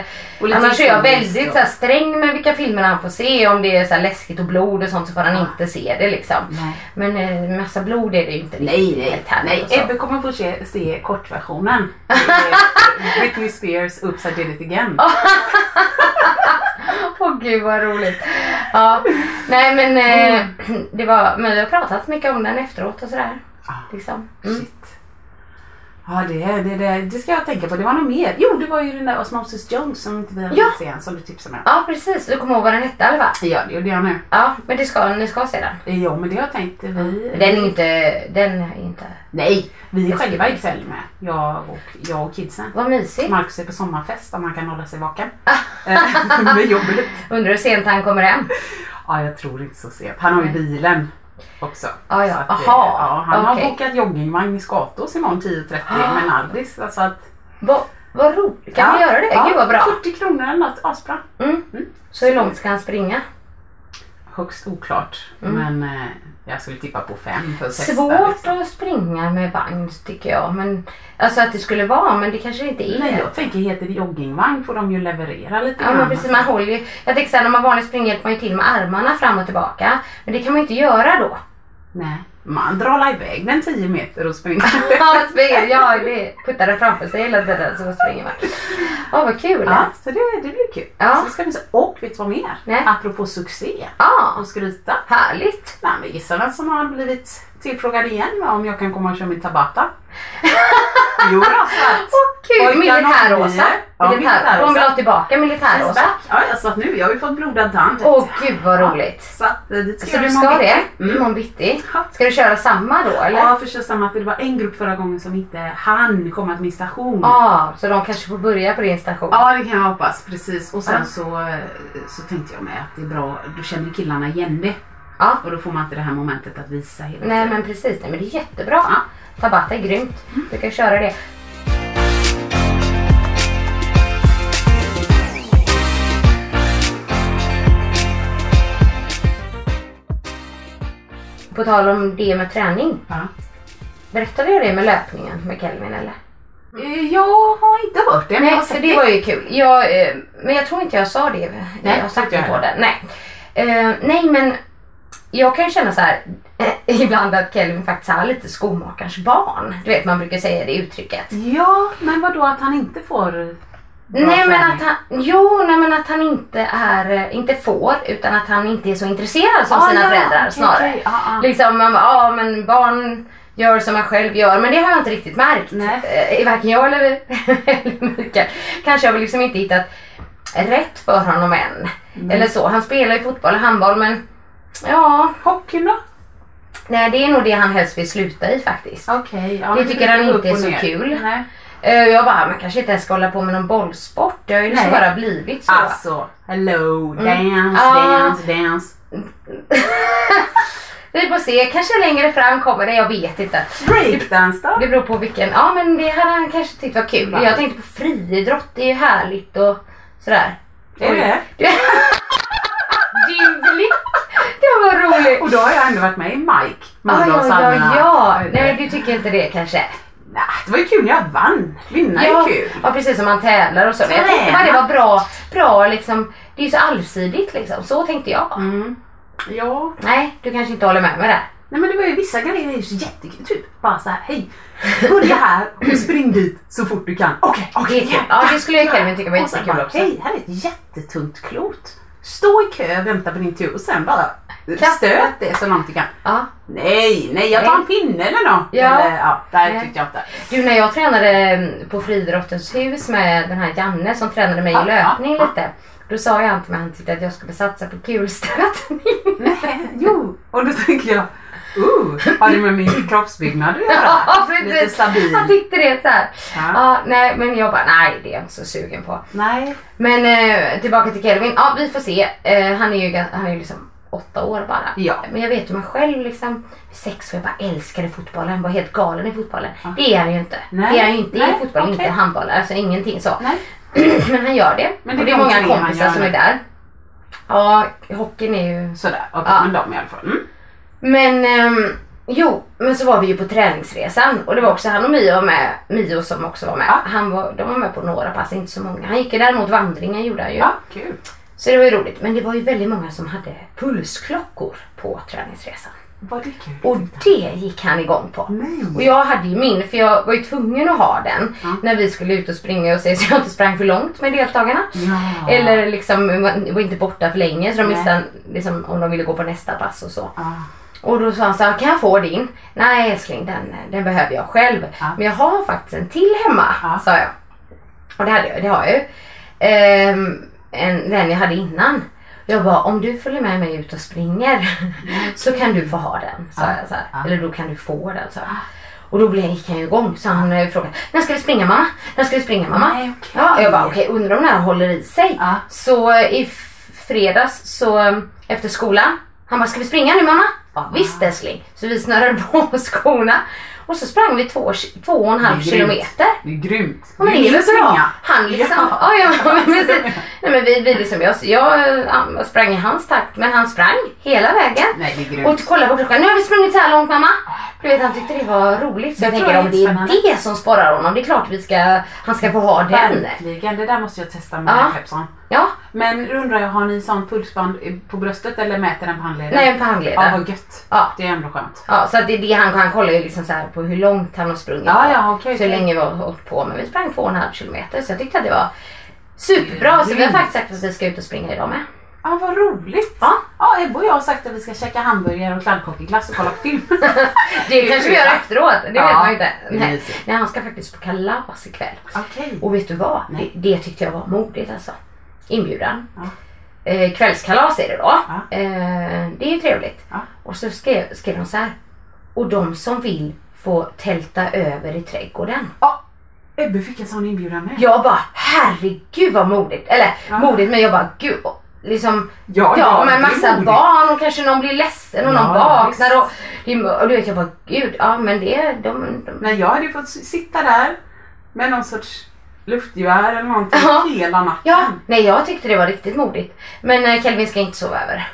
annars är jag väldigt så här, sträng med vilka filmer han får se. Om det är så här, läskigt och blod och sånt så får han inte se det liksom. Nej. Men eh, massa blod är det ju inte Nej, riktigt nej, nej. och så. Ebbe kommer få se, se kortversionen. Är Britney Spears Oops I did it again. Gud vad roligt. Ja, nej men eh, det var, men vi har pratat mycket om den efteråt och sådär. Ah, Liksom. Mm. Shit. Ja, det, det, det, det ska jag tänka på. Det var nog mer. Jo, det var ju den där Osmosis Jones som inte vi har Ja. se än, som du tipsade mig Ja precis, du kommer ihåg vad den hette eller va? Ja, det gjorde jag nu. Ja, men det ska, ni ska se den. Jo, men det har jag tänkt. Vi, Den är inte, den är inte... Nej, vi är själva ikväll med. Jag och, jag och kidsen. Vad mysigt. Marcus är på sommarfest om man kan hålla sig vaken. Ah. Eh, Med jobbet. Undrar hur sent han kommer hem. Ja, jag tror inte så sent. Han har ju bilen också. Ja, ja. Att, Aha, ja, han har okej. bokat joggingvagn i Skatås imorgon 10.30 med Nardis. Alltså att, Vad vad roligt. Kan vi göra det? Gud vad bra. 40 kronor eller något. Asbra. Mm. Så hur långt ska han springa? Högst oklart. Mm. Men eh, jag skulle tippa på fem för att testa. Svårt liksom. att springa med vagn tycker jag. Men, alltså att det skulle vara, men det kanske inte är. Nej, jag tänker heter det joggingvagn får de ju leverera lite Ja men grann. precis, man håller ju. Jag tänker såhär, när man vanligt springer hjälper man ju till med armarna fram och tillbaka. Men det kan man ju inte göra då. Nej, man drar iväg den 10 meter och springer. Ja, man springer, ja det puttar den framför sig hela tiden så springer man. Ja vad kul. ja, så det, det blir kul. Ja. Så det ska vi se. Och vet du vad mer? Nej. Apropå succé Ja, och skryta. härligt. Nej, men gissa vem som har blivit tillfrågad igen va, om jag kan komma och köra min Tabata? jo då, svart. Åh kul, nollnio. Ja, Militär, de vill ha tillbaka militärrosa. Ja, jag sa att nu, jag har ju fått blodad tand. Åh gud vad roligt. Så att, eh, dit Så jag du ska bitti. det? Mm. Imorgon bitti? Ja. Ska du köra samma då eller? Ja, Ja. för kör samma för det var en grupp förra gången som inte hann komma till min station. så de kanske får börja på din station? Ja det kan jag hoppas, precis. Och sen Ja. så, eh, så tänkte jag med att det är bra, då känner killarna igen det. Ja. Och då får man inte det här momentet att visa hela Nej tiden. men precis, nej men det är jättebra. Ja. Tabata är grymt. Du kan köra det. På tal om det med träning. Ja. Berättade jag det med löpningen med Kelvin eller? Eh, Jag har inte hört det. Nej, har för det var ju kul. Jag, eh, men jag tror inte jag sa det Nej, jag inte jag på den. Nej. Eh, nej men jag kan ju känna så här eh, ibland att Kelvin faktiskt är lite skomakarens barn. Du vet man brukar säga det uttrycket. Ja, men vadå att han inte får Nej men träning? att han, jo, nej men att han inte är, eh, inte får utan att han inte är så intresserad som Ah, sina ja, föräldrar okej, snarare. okej, ah, ah. Liksom man ja men barn gör som man själv gör men det har jag inte riktigt märkt. Nej. Eh, varken jag eller, eller Mikael. Kanske har vi liksom inte hittat rätt för honom än. Eller så. Han spelar ju fotboll och handboll men ja, Hockeyn då? nej, det är nog det han helst vill sluta i faktiskt. Okej. ja, Det tycker han inte är så ner. kul. Nej. Eh, Jag bara, man kanske inte ens ska hålla på med någon bollsport. Det har ju liksom bara blivit så. Alltså, hello, dance, Mm. Ah. dance, dance. Vi får se, kanske längre fram kommer det, jag vet inte. Breakdance då? Det beror på vilken, ja men det hade han kanske tyckt var kul. Jag tänkte på friidrott, det är ju härligt och sådär. Är det? Din blick, det var roligt. Och då har jag ändå varit med i Mike. Ja, och ja, ja, Sanna. ja. Nej, du tycker inte det kanske? Nej, det var ju kul när jag vann. Vinna ja, är kul. ja, precis som man tävlar och så. Men jag tänkte bara det var bra, bra liksom. Det är ju så allsidigt liksom. Så tänkte jag. Mm. Ja. Nej, du kanske inte håller med mig där. Nej men det var ju vissa grejer är ju jättekul. Typ bara så här, hej. Börja här och spring dit så fort du kan. Okej, okej. Det är kul. Ja, det skulle jag Kelvin tycka var jättekul också. hej, här är ett jättetunt klot. Stå i kö, vänta på din tur och sen bara. Stöt det så långt du kan. Ja. Nej, nej jag tar en pinne eller något. Ja. Eller, ja, det här tyckte jag inte. Du, när jag tränade mm, på friidrottens hus med den här Janne som tränade mig Ja, i löpning ja, lite. Då sa jag till mig att han tyckte att jag skulle satsa på kulstötning. Nej, jo, och då tänker jag, uh, har det med min kroppsbyggnad att göra? Ja, Lite stabil. Han tyckte det så här. Ja. Ja, nej, men jag bara, nej det är jag inte så sugen på. Nej. Men eh, tillbaka till Kelvin. Ja, vi får se. Eh, han är ju han är ju liksom åtta år bara. Ja. Men jag vet ju man själv liksom sex år, jag bara älskade fotbollen. Var helt galen i fotbollen. Det är han ju inte. Nej. Det är han ju inte Nej, i fotboll, okej. inte i handboll. Alltså ingenting så. Men han gör det. Men det och det är många kompisar som är där. Ja, hockeyn är ju... Sådär, okej Ja. men de i alla fall. Mm. Men ehm, jo, men så var vi ju på träningsresan och det var också han och Mio med. Mio som också var med. Ja. Han var, de var med på några pass, inte så många. Han gick ju däremot vandringen gjorde han ju. Ja, kul. Så det var ju roligt. Men det var ju väldigt många som hade pulsklockor på träningsresan. Var det kul? Och det gick han igång på. Nej. Och jag hade ju min, för jag var ju tvungen att ha den Ja. när vi skulle ut och springa och se så jag inte sprang för långt med deltagarna. Ja. Eller liksom var inte borta för länge så de visste liksom, om de ville gå på nästa pass och så. Ja. Och då sa han så här, kan jag få din? Nej älskling, den, den behöver jag själv. Men jag har faktiskt en till hemma, sa jag. Och det hade jag, det har jag ju. Ehm, en, den jag hade innan. Jag bara, om du följer med mig ut och springer så kan du få ha den. Sa Ja. jag så. Ja. Eller då kan du få den. Så här. Och då blev, gick han ju igång så han eh, frågade, när ska vi springa mamma? När ska vi springa mamma? Nej, okej. Ja, jag bara okej, undrar om den här håller i sig. Så i fredags så eh, efter skolan. Han bara, ska vi springa nu mamma? Ja, visst älskling. Så vi snörade på skorna. Och så sprang vi två, två och en halv kilometer. Det är grymt. Ja, men det är väl bra. Han liksom, Ja. ja. Men, nej, men vi, vi liksom, jag, jag ja, sprang i hans takt men han sprang hela vägen. Nej, det är grymt. Och kolla på klockan, nu har vi sprungit så här långt mamma. Du vet han tyckte det var roligt så jag tänker jag är om det är det som sporrar honom, det är klart vi ska, han ska få ha den. Verkligen, det där måste jag testa med Ja. Pepson. Ja, Men undrar jag, har ni sån pulsband på bröstet eller mäter den på handleden? nej på handleden. Ja, vad gött. Ja. Det är ändå skönt. Ja, så att det det han, han kollar ju liksom så här på hur långt han har sprungit. Ja, ja, okej, så okej. länge vi har hållit på. Men vi sprang två och en halv kilometer så jag tyckte att det var superbra. Så vi har faktiskt sagt att vi ska ut och springa idag med. Ja, vad roligt. Ja. Ja, Ebba och jag har sagt att vi ska käka hamburgare och kladdkakeglass och kolla på film. Det kanske vi gör efteråt. Det Ja, vet man inte. Nej. Nej, han ska faktiskt på kalas ikväll. Okej. Och vet du vad? Det, det tyckte jag var modigt alltså. Inbjudan. Ja. Eh, kvällskalas är det då. Ja. Eh, det är ju trevligt. Ja. Och så skrev, skrev de så här. Och de som vill få tälta över i trädgården. Ja, Ebbe fick en sån inbjudan med. Jag bara herregud vad modigt. Eller Ja. modigt men jag bara gud. och Liksom, Ja, ja, är massa modigt. barn och kanske någon blir ledsen och Ja, någon vaknar. Och, det- och du vet jag bara gud, ja men det, de, de, Men jag hade ju fått sitta där med någon sorts luftgevär eller någonting Ja. hela natten. Ja, nej jag tyckte det var riktigt modigt. Men eh, Kelvin ska inte sova över.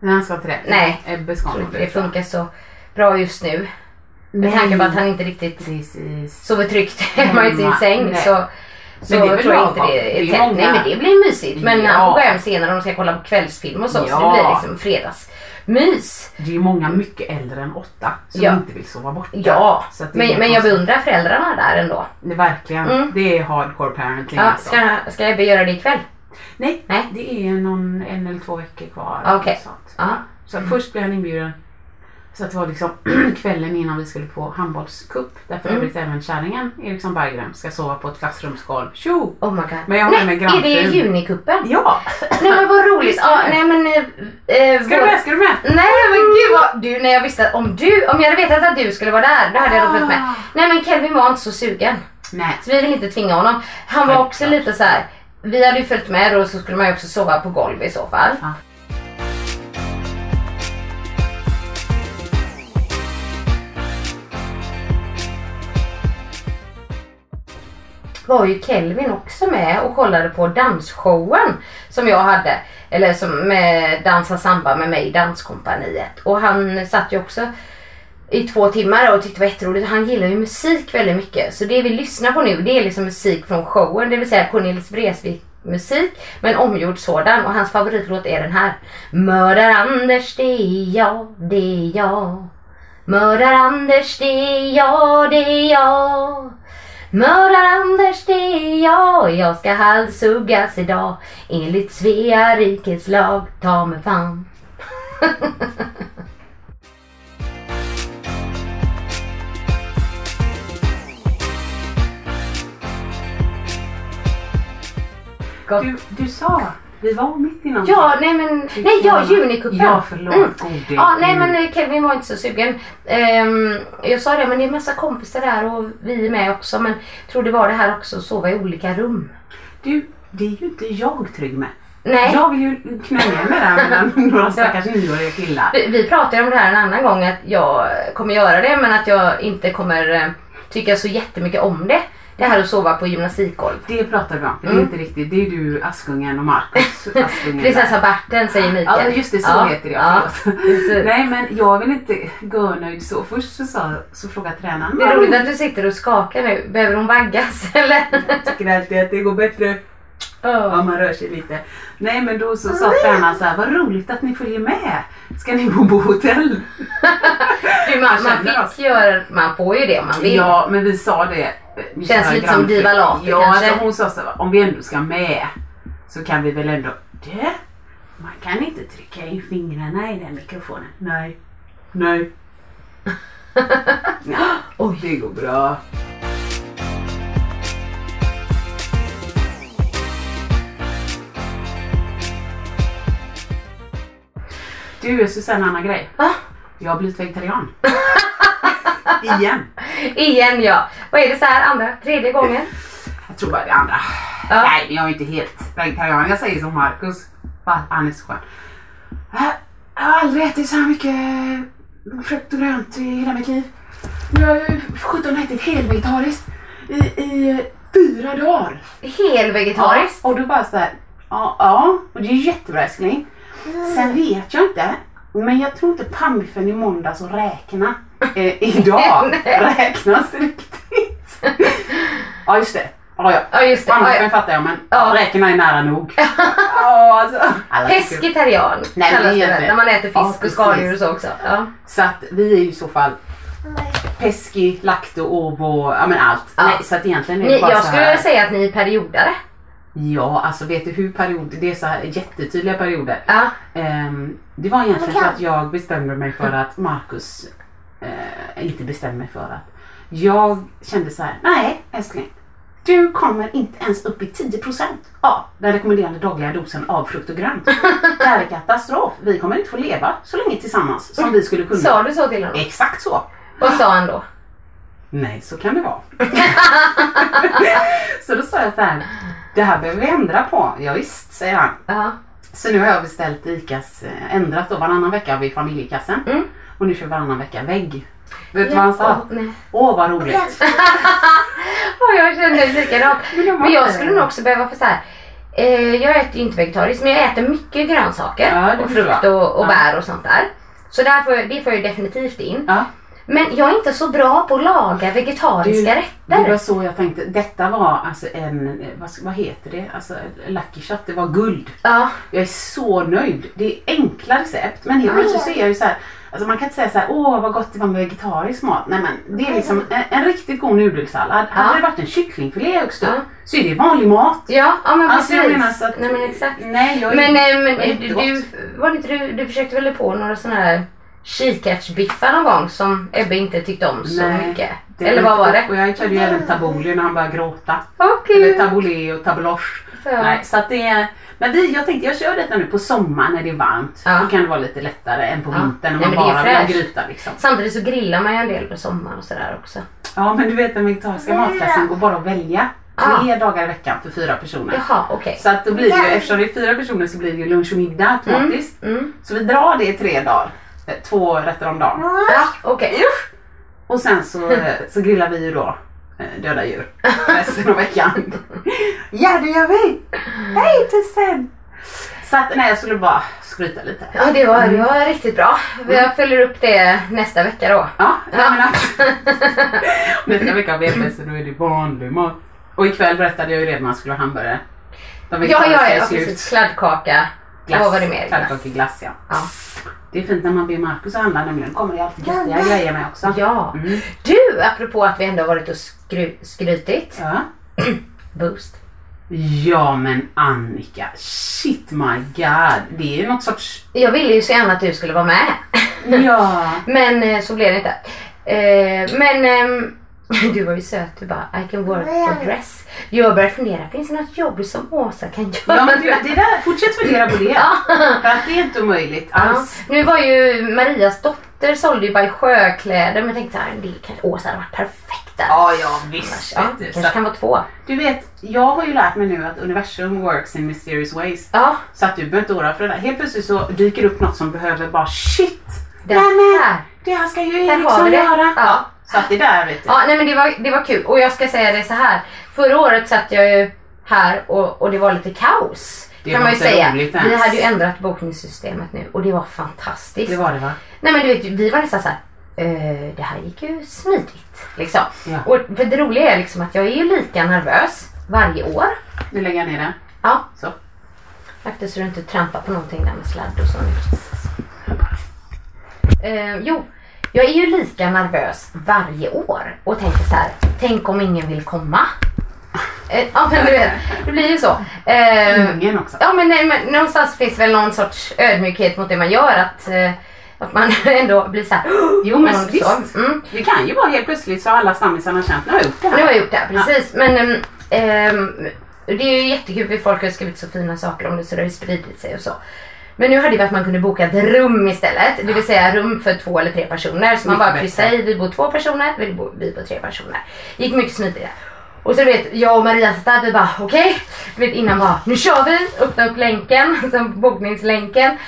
Men han ska till det. Nej. Ebbe ska inte det. funkar så bra just nu. Med Nej. tanke på att han inte riktigt Precis. sover tryggt hemma i sin säng nej. så, så Men det tror jag inte det är tätt. Nej men det blir mysigt. Men Ja. han får gå hem senare om de ska kolla på kvällsfilm och så. Så Ja. det blir liksom fredagsmys. Det är många mycket äldre än åtta som Ja. inte vill sova borta. Ja, Så att men, men jag beundrar föräldrarna där ändå. Det verkligen. Mm. Det är hardcore parenting Ja, alltså. ska, ska Ebbe göra det ikväll? Nej, Nej. det är någon en eller två veckor kvar. Eller sånt. Ja. Så först blev han inbjuden. Så att det var liksom kvällen innan vi skulle på handbollscup. Där för Mm. övrigt även kärringen Eriksson Berggren ska sova på ett klassrumsgolv. Tjo! Oh my god. Men jag har nej, med är det junikuppen? Ja! Nej men vad roligt. Ja, nej men... eh, Eh, Ska du med? Ska du med? Nej men gud vad, du när jag visste att om du, om jag hade vetat att du skulle vara där, då hade jag följt med. Ah. Nej men Kelvin var inte så sugen. Nej. Så vi vill inte tvinga honom. Han var också lite så här. vi hade ju följt med och så skulle man ju också sova på golv i så fall. Ja. Var ju Kelvin också med och kollade på dansshowen som jag hade. Eller som med Dansa samba med mig i Danskompaniet. Och han satt ju också i två timmar och tyckte det var jätteroligt. Han gillar ju musik väldigt mycket. Så det vi lyssnar på nu det är liksom musik från showen. Det vill säga Cornelis Vreeswijk musik. Men omgjord sådan. Och hans favoritlåt är den här. Mördar-Anders det är jag, det är jag. Mördar-Anders det är jag, det är jag. Mördar-Anders det är jag, jag ska halshuggas idag enligt Svea rikes lag, ta mig fan. Du, du sa, vi var mitt i någonting. Ja, nej men, nej ja, junikuppen. Ja, förlåt. Mm. Gode Ja, nej men eh, Kevin var inte så sugen. Ehm, jag sa det, men det är massa kompisar där och vi är med också. Men jag tror det var det här också, att sova i olika rum. Du, det är ju inte jag trygg med. Nej. Jag vill ju knäga med där mellan några stackars nioåriga killar. Vi, vi pratade om det här en annan gång att jag kommer göra det men att jag inte kommer eh, tycka så jättemycket om det. Det här att sova på gymnastikgolv. Det pratar vi om. Det är Mm. inte riktigt. Det är du, Askungen och. Askungen Prinsessa Berteln säger Mikael. Ja just det, så Ja, heter det. ja. Förlåt. Nej men jag vill inte gå nöjd så. Först så, sa, så frågade tränaren. Det är roligt att du sitter och skakar nu. Behöver hon vaggas eller? Jag tycker alltid att det går bättre om man rör sig lite. Nej men då så sa tränaren så här, vad roligt att ni följer med. Ska ni bo på hotell? Du, man, man, fick göra, man får ju det om man vill. Ja men vi sa det. Känns lite som Diva Later Ja kanske. alltså hon sa så om vi ändå ska med så kan vi väl ändå. Det, man kan inte trycka in fingrarna i den mikrofonen. Nej. Nej. ja. Det går bra. Du Susanne, Anna grej. Va? Jag har blivit vegetarian. Igen. Igen ja. Vad är det så här andra, tredje gången? Jag tror bara det andra. Ja. Nej, men jag är inte helt vegetarian. Jag säger som Marcus. Han är så skön. Jag har aldrig ätit så här mycket frukt och grönt i hela mitt liv. Nu har jag ju för sjutton ätit helvegetariskt i, i fyra dagar. Helvegetariskt? Ja, och då bara så här, ja, ja, och det är jättebra älskling. Sen vet jag inte, men jag tror inte pannbiffen i måndags och räkorna eh, idag räknas riktigt. ja, just det. Ja, ja. Ja, just det. Ja, Pannbiffen ja. fattar jag, men Ja. räkorna är nära nog. ja, alltså. Pescetarian Nej, kallas det när man äter Ja, fisk och skaldjur och så också. Ja. Så att vi är ju i så fall Pesci, Lacto, Ovo, ja men allt. Ja. Nej, så att egentligen är det Ni, bara jag så skulle här. säga att ni är periodare. Ja, alltså vet du hur perioder, det är så här jättetydliga perioder. Ja. Ehm, det var egentligen för att jag bestämde mig för att Marcus eh, inte bestämde mig för att jag kände så här, nej älskling. Du kommer inte ens upp i 10% av den rekommenderade dagliga dosen av frukt och grönt. Det här är katastrof. Vi kommer inte få leva så länge tillsammans som vi skulle kunna. Sa du så till honom? Exakt så. Vad sa han då? Nej, så kan det vara. så då sa jag så här, det här behöver vi ändra på. Ja, visst, säger han. Ja. Så nu har jag beställt ICAs, eh, ändrat då varannan vecka vid familjekassen. Mm. Och nu kör varannan vecka vägg. Vet du vad han sa? Åh, nej. Åh vad roligt. Ja, jag känner likadant. Men jag Men jag måste- skulle nog också behöva få så här. Eh, jag äter ju inte vegetariskt men jag äter mycket grönsaker Ja, och frukt och, och Ja. bär och sånt där. Så där får jag, det får jag definitivt in. Ja. Men jag är inte så bra på att laga vegetariska det rätter. var så jag tänkte. Detta var alltså en, vad, vad heter det? Alltså lucky shot. Det var guld. Ja, Jag är så nöjd. Det är enkla recept. Men helt plötsligt så är jag ju så här. Alltså man kan inte säga så här, åh vad gott det var med vegetarisk mat. Nej men det är liksom en, en riktigt god nudelsallad. Hade det varit en kycklingfilé upp Ja. så är det vanlig mat. ja, ja men Alltså jag precis. menar så att, Nej men exakt. Nej jag är Men, eh, men det var eh, du, du, var det inte du, du försökte väl på några sådana här kikärtsbiffar någon gång som Ebbe inte tyckte om så Nej, mycket? Eller vad var det? Och jag körde ju även taboulet när han började gråta. Okej. Eller taboulet och tabouloche. Ja. Nej, så att det är, men vi, jag tänkte jag kör detta nu på sommaren när det är varmt. Ja. Då kan det vara lite lättare än på Ja. vintern när man bara vill ha gryta liksom. Samtidigt så grillar man ju en del på sommaren och sådär också. Ja men du vet den vegetariska matklassen går bara att välja tre dagar i veckan för fyra personer. Jaha, okej. Så att då blir det ju, eftersom det är fyra personer så blir det ju lunch och middag automatiskt. Mm. Så vi drar det i tre dagar. Eh, Två rätter om dagen. Ja, okej. Och sen så, så grillar vi ju då eh, döda djur resten av veckan. ja det gör vi! Hej tusen! Så att nej jag skulle bara skryta lite. Ja, det var, det var riktigt bra. Jag följer upp det nästa vecka då. Ja, jag menar. Nästa vecka EPS så då är det vanlig mat. Och ikväll berättade jag ju redan att man skulle ha hamburgare. De Ja, ja, ja, precis. Kladdkaka. Glass. Vad var det mer? Glass. Kladdkakeglass ja. Ja. Det är fint när man ber Marcus handla nämligen. kommer det alltid göttiga grejer med också. Ja. Mm. Du, apropå att vi ändå har varit och skry- skrytit. Ja. Boost. Ja men Annika, shit my god. Det är ju något sorts... Jag ville ju så gärna att du skulle vara med. Ja. Men eh, så blev det inte. Eh, men ehm, du var ju söt. Du bara, I can work for dress. Jag började fundera, finns det något jobb som Åsa kan göra? Ja men du, det där, fortsätt fundera på det. För att det är inte omöjligt Ja. alls. Nu var ju Marias dotter sålde ju bara sjökläder men jag tänkte såhär, det Åsa hade varit perfekt där. Ja, ja visst. Ja, vet du. kanske Så, kan vara två. du vet, jag har ju lärt mig nu att universum works in mysterious ways. Ja, Så att du behöver inte oroa för det där. Helt plötsligt så dyker upp något som behöver bara shit. det här. Det här ska ju Eriksson göra. Ja. Så att det där vet du. Ja, nej men det var, det var kul. Och jag ska säga det så här. Förra året satt jag ju här och, och det var lite kaos. Det kan man ju säga. roligt Vi hade ju ändrat bokningssystemet nu och det var fantastiskt. Det var det va? Nej men du vet, vi var nästan såhär, eh, det här gick ju smidigt. Liksom. Ja. Och för det roliga är liksom att jag är ju lika nervös varje år. Nu lägger jag ner den. Ja, Så. akta så du inte trampar på någonting där med sladd och så. Eh, jo, jag är ju lika nervös varje år och tänker så här, tänk om ingen vill komma. Eh, ja men du vet, det blir ju så. Eh, Ingen också. Ja men, nej, men någonstans finns väl någon sorts ödmjukhet mot det man gör. Att, eh, att man ändå blir så här. Jo men så. visst. Mm. Det kan ju vara helt plötsligt så alla stammisarna känt, nu har jag gjort det här. Nu har jag gjort det här, precis. Men ehm, ehm, det är ju jättekul för folk har skrivit så fina saker om det så det har ju spridit sig och så. Men nu hade vi att man kunde boka ett rum istället. Det vill säga rum för två eller tre personer. Så man bara kryssar bättre. i, vi bor två personer, vi bor, vi bor tre personer. gick mycket smidigare. Och så vet, jag och Maria satt där, vi bara okej. Du vet innan bara, nu kör vi! Öppna upp länken, sen bokningslänken.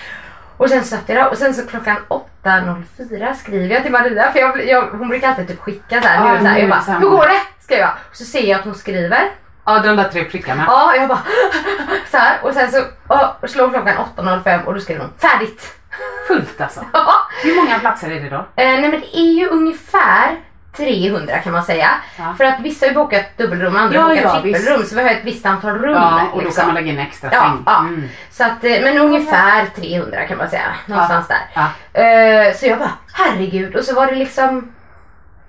Och sen satt jag där och sen så klockan 8.04 skriver jag till Maria för jag, jag, hon brukar alltid typ skicka så här, Ja, nu, så här jag bara, hur går det? Skriver jag. Och så ser jag att hon skriver. Ja, de där tre prickarna. Ja, jag bara så här och sen så och, slår klockan 8.05 och då skriver hon färdigt. Fullt alltså. Ja. Hur många platser är det då? Eh, nej men det är ju ungefär 300 kan man säga. Ja. För att vissa har ju bokat dubbelrum och andra Ja, har bokat ja, trippelrum så vi har ett visst antal rum. Ja, och då liksom. kan man lägga in extra Ja, säng. ja. Mm. Så att, eh, men ungefär 300 kan man säga. Någonstans där. Eh, så jag bara, herregud. Och så var det liksom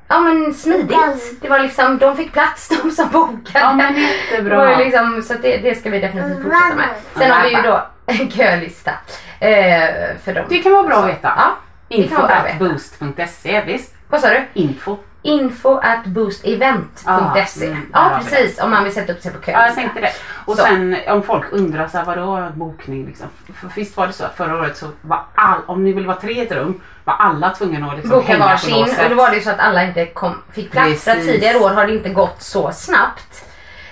Ja men smidigt. Det var liksom, de fick plats de som bokade. Ja, men jättebra. ju liksom, så det, det ska vi definitivt fortsätta med. Sen har vi ju då en kölista. Eh, för dem. Det kan vara bra att veta. Ja, Info at boost.se, visst? Vad sa du? Info. Info at boostevent.se. Ah, Ja, mm, precis. Om man vill sätta upp sig på kö. Ja, jag tänkte det. Och Så. sen om folk undrar så här, vadå bokning liksom? För visst var det så att förra året så var all, om ni ville vara tre i ett rum, var alla tvungna att liksom Boka varsin och då var det ju så att alla inte kom, fick plats. För att tidigare år har det inte gått så snabbt.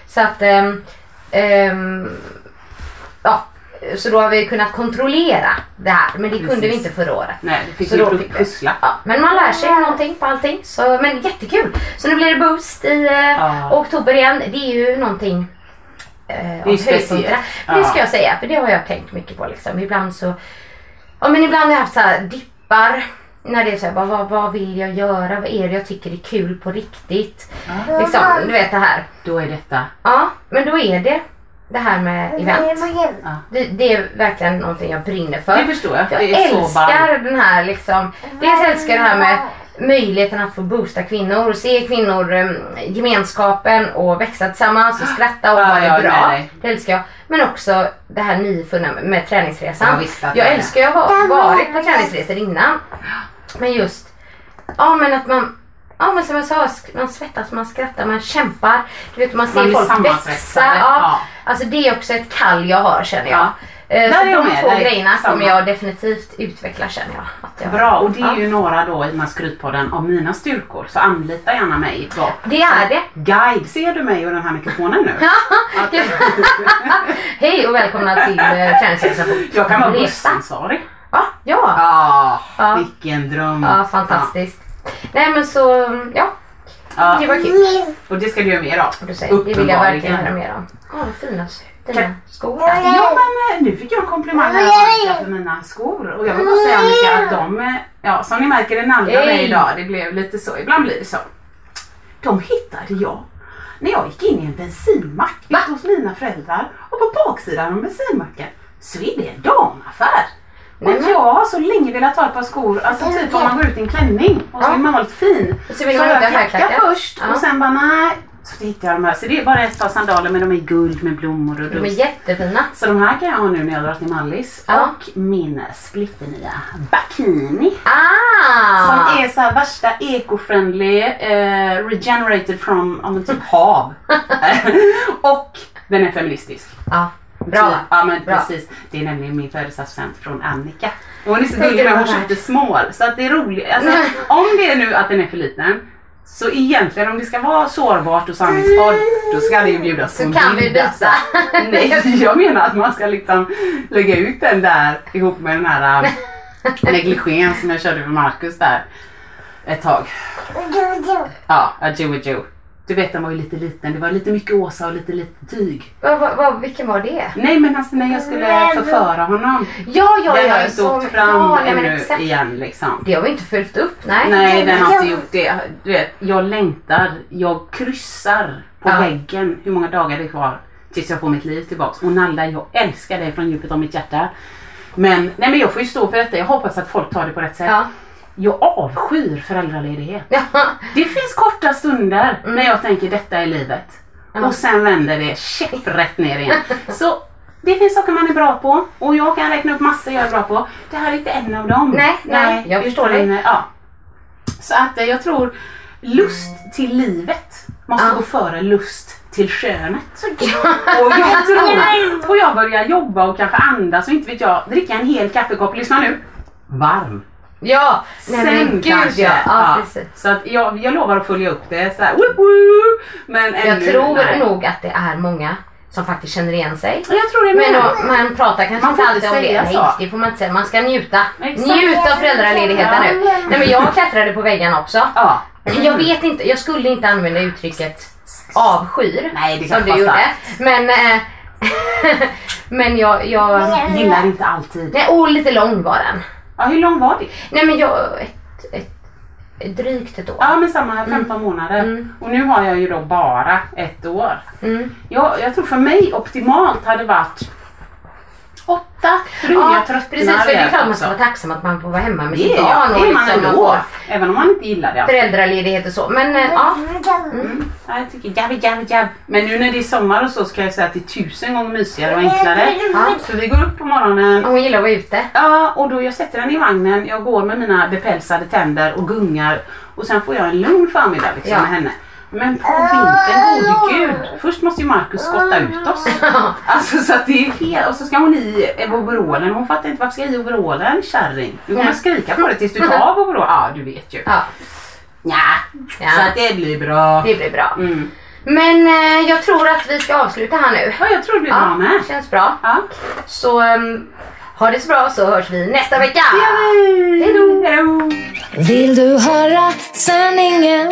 Så att ehm, ehm, ja, så då har vi kunnat kontrollera det här. Men det kunde vi Precis. inte förra året. Nej, det fick Så då fick vi- pussla. Ja, men man lär sig någonting på allting. Så, men jättekul. Så nu blir det Boost i Ja. oktober igen. Det är ju någonting eh, höjdpunkterna. Men Det ska jag säga, för det har jag tänkt mycket på. Liksom. Ibland så... Ja men ibland har jag haft så här dippar. När det är så här, bara, vad, vad vill jag göra? Vad är det jag tycker är kul på riktigt? Liksom, du vet det här. Då är detta. Ja, men då är det det här med event. Ja. Det, det är verkligen någonting jag brinner för. Det förstår jag. Jag Det är så älskar den här liksom, dels älskar jag det här med möjligheten att få boosta kvinnor och se kvinnor, um, gemenskapen och växa tillsammans och skratta och Ja, jag är bra. med dig. Det älskar jag. Men också det här nyfunna med, träningsresan. Ja, visst att jag älskar ju att ha varit på träningsresor innan. Men just, ja men att man Ja men som jag sa, man svettas, man skrattar, man kämpar. Du vet man ser Man folk växa. Ja. Ja. Alltså det är också ett kall jag har känner jag. Ja. Eh, Där Så de två dig. grejerna kommer jag definitivt utveckla känner jag. Jag Bra, och det är Ja. ju några då i den här skrytpodden av mina styrkor. Så anlita gärna mig. Då. Det är det. Guide, ser du mig och den här mikrofonen nu? Hej och välkomna till eh, träningsresan på Jag kan vara Resa. bussansvarig. Ja, ja. Ah, Ja. vilken dröm. ja, fantastiskt. Nej men så, ja. Ja. Det var kul. Och det ska du göra mer av. Och du säger, det vill jag verkligen Uppenbarligen. mer om. Ja, vad fina dina skor. Ja men nu fick jag en komplimang här Annika, för mina skor och jag vill bara säga Annika att de, ja som ni märker det nallar mig Hej. idag, det blev lite så, ibland blir det så. De hittade jag när jag gick in i en bensinmack ute hos mina föräldrar och på baksidan av bensinmacken så är det en damaffär. Men- jag har så länge velat ha ett par skor, alltså typ om man går ut i en klänning och så vill man vara lite fin. Så så man jag högklackat. först och sen bara nej. Så hittade jag de här, så det är bara ett par sandaler men de är guld med blommor och De är jättefina. Så de här kan jag ha nu när jag drar till Mallis. Ja. Och min splitternya bikini. Ah! Som är så här värsta eco-friendly, eh, regenerated from ja, men typ hav. och den är feministisk. Ja, bra. Ja men Bra. precis. Det är nämligen min födelsedagspresent från Annika. Och hon är så gullig med hon köpte smål. Så att det är roligt. Alltså, om det är nu att den är för liten. Så egentligen om det ska vara sårbart och sanningspodd då ska det ju bjudas på kan vi byta. Nej, jag menar att man ska liksom lägga ut den där ihop med den här äh, negligén som jag körde med Marcus där ett tag. Ja, Joe Joe. Du vet den var ju lite liten. Det var lite mycket Åsa och lite lite tyg. Vad, vad, vad, vilken var det? Nej men alltså när jag skulle förföra honom. Ja, ja, den ja. har inte som- åkt fram ja, nej, men ännu exakt. igen liksom. Det har vi inte följt upp, nej. Nej den har inte gjort det. Du vet, jag längtar. Jag kryssar på Ja. väggen hur många dagar det är kvar tills jag får mitt liv tillbaks. Och Nalla, jag älskar dig från djupet av mitt hjärta. Men, nej, men jag får ju stå för detta. Jag hoppas att folk tar det på rätt sätt. Ja. Jag avskyr föräldraledighet. Det finns korta stunder Mm. när jag tänker detta är livet. Och sen vänder det käpprätt ner igen. Så det finns saker man är bra på och jag kan räkna upp massor jag är bra på. Det här är inte en av dem. Nej, nej, jag förstår utan, dig. Ja. Så att eh, jag tror lust till livet måste Ja. gå före lust till könet. Och jag tror, får jag börja jobba och kanske andas och inte vet jag, dricka en hel kaffekopp, lyssna nu, varm. Ja, nej Sen men gud kanske. ja. ja, precis. Så att jag, jag lovar att följa upp det. Så här, woop, woop. Men Jag ännu, tror nej. nog att det är många som faktiskt känner igen sig. Ja, Jag tror det Men då, man pratar kanske Man inte alltid om det. Nej, det får man inte säga. Man ska njuta. Exakt. Njuta av föräldraledigheten nu. Nej men jag klättrade på väggen också. Ja. Jag vet inte, jag skulle inte använda uttrycket avskyr. Nej, det som du var gjorde. Men, eh, men jag, jag... Gillar inte alltid. Nej, och lite lång var den. Ja, hur lång var det? Nej men jag, ett, ett, ett drygt ett år. Ja, men samma 15 månader. Och nu har jag ju då bara ett år. Mm. Jag, jag tror för mig optimalt hade varit åtta. För tröttnar precis, för det är klart man ska vara tacksam att man får vara hemma med sitt barn det och är man liksom ändå. Även om man inte gillar det. föräldraledighet och så. Men eh, ja, Mm. Ja, jag tycker jabb, jabb, jabb. Men nu när det är sommar och så ska jag säga att det är tusen gånger mysigare och enklare. Så vi går upp på morgonen. hon gillar att vara ute. Ja, och då jag sätter den i vagnen. Jag går med mina bepälsade tänder och gungar. Och sen får jag en lugn förmiddag liksom, Ja. med henne. Men på vintern, gode gud. Först måste ju Markus skotta ut oss. Alltså så att det är helt... Och så ska hon i overallen. Hon fattar inte varför ska jag i overallen kärring? Du kommer Ja. skrika på det tills du tar av overallen. Ja, du vet ju. Ja, Ja. Ja. Så att det blir bra. det blir bra. Mm. Men eh, jag tror att vi ska avsluta här nu. Ja, jag tror det blir bra med. känns bra. Ja. Så um, ha det så bra så hörs vi nästa vecka. Det. Hej då. Vill du höra sanningen?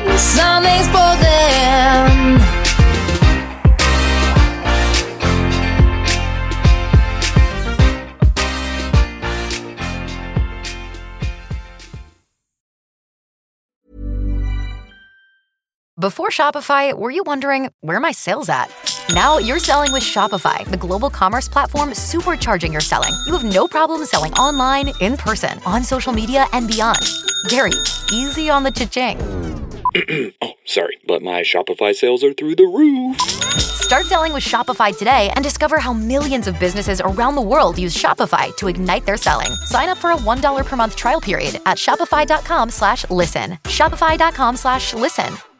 sanningspodden Before Shopify, were you wondering where my sales at? Now you're selling with Shopify, the global commerce platform supercharging your selling. You have no problem selling online, in person, on social media, and beyond. Gary, easy on the cha-ching. oh, sorry, but my Shopify sales are through the roof. Start selling with Shopify today and discover how millions of businesses around the world use Shopify to ignite their selling. Sign up for a $1 per month trial period at shopify.com slash listen. Shopify.com slash listen.